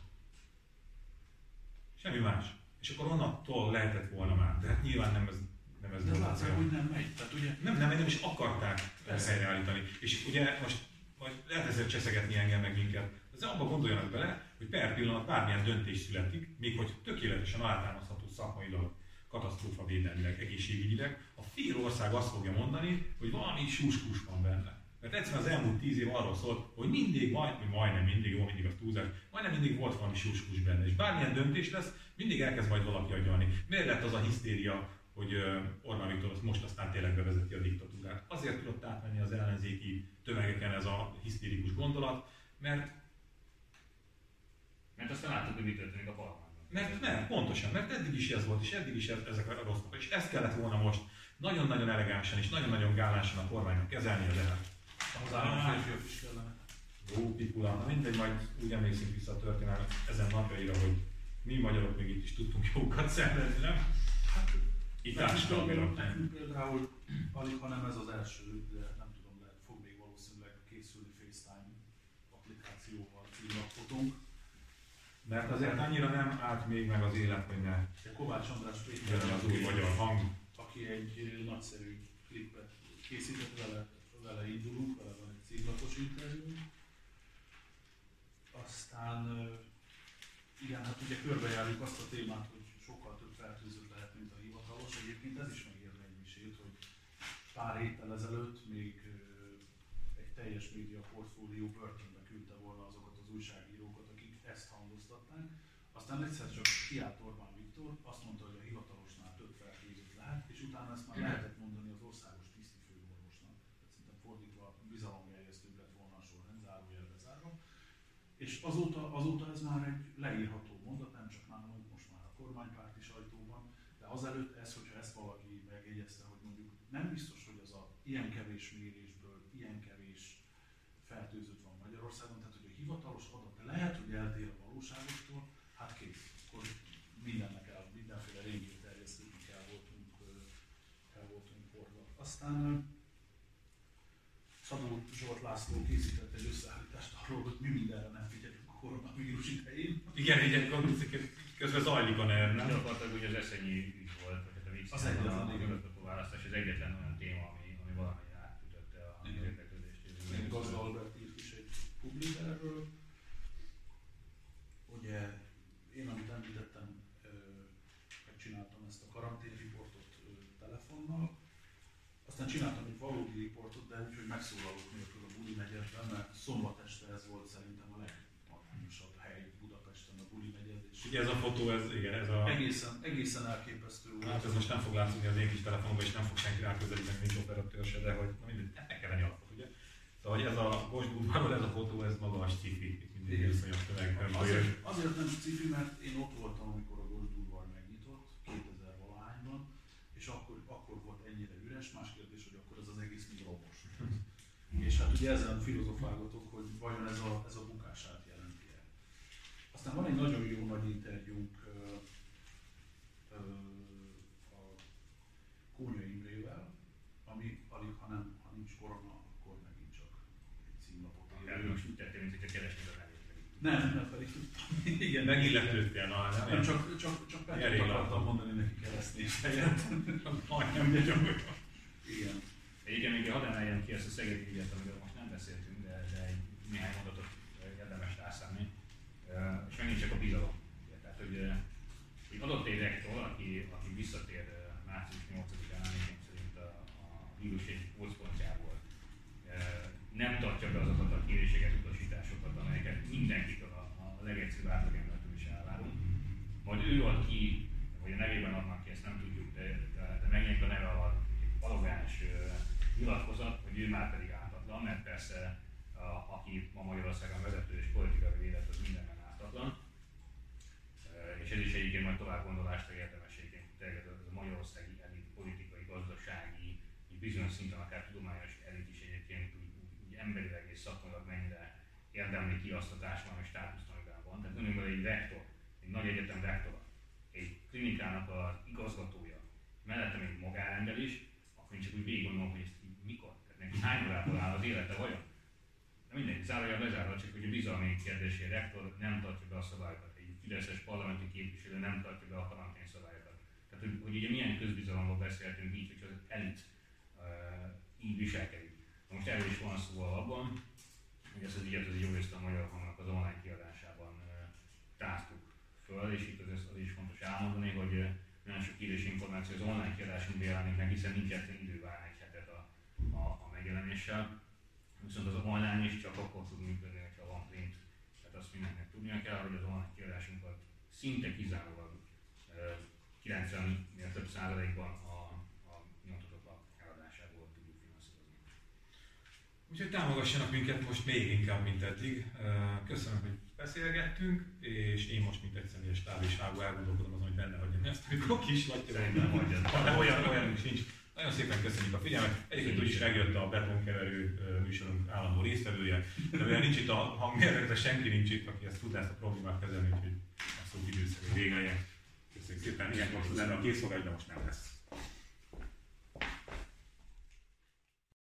Semmi más. És akkor onnantól lehetett volna már, de hát nyilván nem ez, nem ez De látszik, hogy nem megy. Tehát ugye Nem, nem, nem is akarták Persze. helyreállítani. És ugye most majd lehet ezzel cseszegetni engem meg minket. De abba gondoljanak bele, hogy per pillanat bármilyen döntés születik, még hogy tökéletesen általánosható szakmailag, katasztrófa védelmileg, egészségügyileg, a fél ország azt fogja mondani, hogy valami súskus van benne. Mert egyszerűen az elmúlt tíz év arról szólt, hogy mindig, majd, majdnem mindig, jó, mindig az túlzás, majdnem mindig volt valami súskus benne. És bármilyen döntés lesz, mindig elkezd majd valaki agyalni. Miért lett az a hisztéria, hogy Orbán Viktor azt most aztán tényleg bevezeti a diktatúrát? Azért tudott átmenni az ellenzéki tömegeken ez a hisztérikus gondolat, mert Mert aztán láttuk, hogy mi történik a parlamentben. mert nem, pontosan, mert eddig is ez volt, és eddig is ez, ezek a rossz És ezt kellett volna most nagyon-nagyon elegánsan és nagyon-nagyon gálánsan a kormánynak kezelnie, de az államférfiak is kellene. Ó, pikula, na mindegy, majd úgy emlékszünk vissza a történelmet ezen napjaira, hogy mi magyarok még itt is tudtunk jókat szenvedni, nem? Hát Itt társadalmilag. nekünk például alig, hanem ez az első, de nem tudom, lehet, fog még valószínűleg készülni FaceTime applikációval címlapfotónk. Mert azért annyira nem állt még meg az élet, hogy ne De Kovács András Péter, az új magyar hang. aki egy nagyszerű klipet készített vele, vele indulunk, vele van egy címlapos interjú. Aztán igen, hát ugye körbejárjuk azt a témát, hogy sokkal több fertőzött lehet, mint a hivatalos. Egyébként ez is megérne egy misét, hogy pár héttel ezelőtt még egy teljes média portfólió börtönbe küldte volna azokat az újságírókat, akik ezt hangoztatták. Aztán egyszer csak kiállt Orbán Viktor, azt mondta, hogy a hivatalosnál több fertőzött lehet, és utána ezt már lehetett mondani az országos tisztifőorvosnak. Tehát szerintem fordítva bizalomgerjesztőbb lett volna a sorrend, zárójelbe zárva. És azóta, azóta ez már egy leírható mondat, nem csak nálunk, most már a kormánypárti sajtóban, de azelőtt ez, hogyha ezt valaki megjegyezte, hogy mondjuk nem biztos, hogy az a ilyen kevés mérésből ilyen kevés fertőzött van Magyarországon, tehát hogy a hivatalos adat lehet, hogy eltér a valóságostól, hát kész, akkor mindennek el, mindenféle régió terjesztőnek el voltunk, el voltunk forva. Aztán Szabó Zsolt László készített egy összeállítást arról, hogy mi mindenre nem figyelünk a koronavírus idején. Igen, így egy közben zajlik a NER, nem? Gyakorlatilag ugye az eszenyi ügy volt, vagy hát a vicc Az egyetlen a igazgató választás, az egyetlen olyan téma, ami, ami valamennyire átütötte a érdeklődést. Én Gazda Albert írt is egy publik erről. Ugye én, amit említettem, megcsináltam ezt a karanténriportot telefonnal, aztán csináltam egy valódi riportot, de úgy, hogy megszólalók nélkül a Buli negyedben, mert szombat este ez volt szerintem a legmagányosabb hely Budapesten, a Buli negyed. És Ugye ez a fotó, ez, igen, ez a... egészen, egészen elképesztő. Hát ez most nem fog látszani az én kis telefonomban, és nem fog senki ráközelíteni, nincs operatőr se, de hogy na mindegy, meg kell venni alapot, ugye? Szóval hogy ez a Gosbudvarban ez a fotó, ez maga a sci-fi, mindig iszonyat tömeg. Azért, azért nem cifi, mert én ott voltam, amikor a Gosdurvar megnyitott, 2000 valahányban, és akkor, akkor volt ennyire üres, más kérdés, hogy akkor ez az egész még romos. és hát ugye ezen filozofálgatok, hogy vajon ez a, ez a. Aztán van egy nagyon jó nagy interjúnk a Kónya Imrével, ami alig, ha nem, ha nincs korona, akkor megint csak egy címlapot Erről ír. most úgy tettél, mint hogyha keresnéd a. Nem, nem pedig. Igen, Megilletődtél, na, nem, nem, csak, csak, csak rég akartam mondani neki keresztés helyett. Majdnem, hogy Igen. Egyébként még hadd emeljem ki ezt a szegedi ügyet, amiről most nem beszéltünk, de, de egy néhány mondatot érdemes rászállni. Ö, És megint csak a bizalom. Ugye, Tehát, hogy, ö, hogy adott egy rektor, aki, aki visszatér ö, március 8-án, emlékeim szerint a, a vírus egy gócpontjából, ö, nem tartja be azokat a kéréseket, utasításokat, amelyeket mindenkitől a, a legegyszerűbb átlagembertől is elvárunk. Majd ő ad ki, vagy a nevében adnak ki, ezt nem tudjuk, de, de, de megjelenik a neve alatt egy arrogáns ö, nyilatkozat, hogy már pedig ártatlan, mert persze a, aki ma Magyarországon vezető és politikai vélet, az mindenben ártatlan. És ez is egyébként majd tovább gondolásra érdemes egyébként ez a, magyarországi elit, politikai, gazdasági, bizonyos szinten akár tudományos elit is egyébként úgy, úgy, úgy emberileg és szakmailag mennyire érdemli ki azt a társadalmi státuszt, amiben van. Tehát önökből egy rektor, egy nagy egyetem rektora, egy klinikának az igazgatója, mellette még magárember is, akkor én csak úgy végig gondolom, hogy ezt neki hány órából áll az élete vajon? De mindegy, zárójel bezárva, csak hogy a bizalmi kérdés, hogy a rektor nem tartja be a szabályokat, egy fideszes parlamenti képviselő nem tartja be a karantén szabályokat. Tehát, hogy, hogy ugye milyen közbizalomról beszélhetünk így, hogy az elit uh, így viselkedik. Most erről is van szó abban, hogy ezt az ügyet az jó részt a Magyar Hangnak az online kiadásában uh, táztuk föl, és itt az, az is fontos elmondani, hogy uh, nagyon sok híres információ az online kiadásunkban jelenik meg, hiszen nincs idő várni egy hetet a, a, a megjelenéssel. Viszont az online is csak akkor tud működni, ha van print. Tehát azt mindenkinek tudnia kell, hogy az online kiadásunkat szinte kizárólag uh, 90-nél több százalékban a, a nyomtatott lap eladásából tudjuk finanszírozni. Úgyhogy támogassanak minket most még inkább, mint eddig. Köszönöm, hogy beszélgettünk, és én most, mint egy személyes táviságú elgondolkodom azon, hogy benne hagyjam ezt, amikor kis vagy. Szerintem hagyjad. Olyan, olyan is nincs. Nagyon szépen köszönjük a figyelmet. Egyébként úgyis megjött a betonkeverő műsorunk állandó résztvevője, de mivel nincs itt a hangmérnök, de senki nincs itt, aki ezt tudná ezt a problémát kezelni, úgyhogy a szó időszerű vége legyen. Köszönjük szépen, ilyen most lenne a készfogás, de most nem lesz.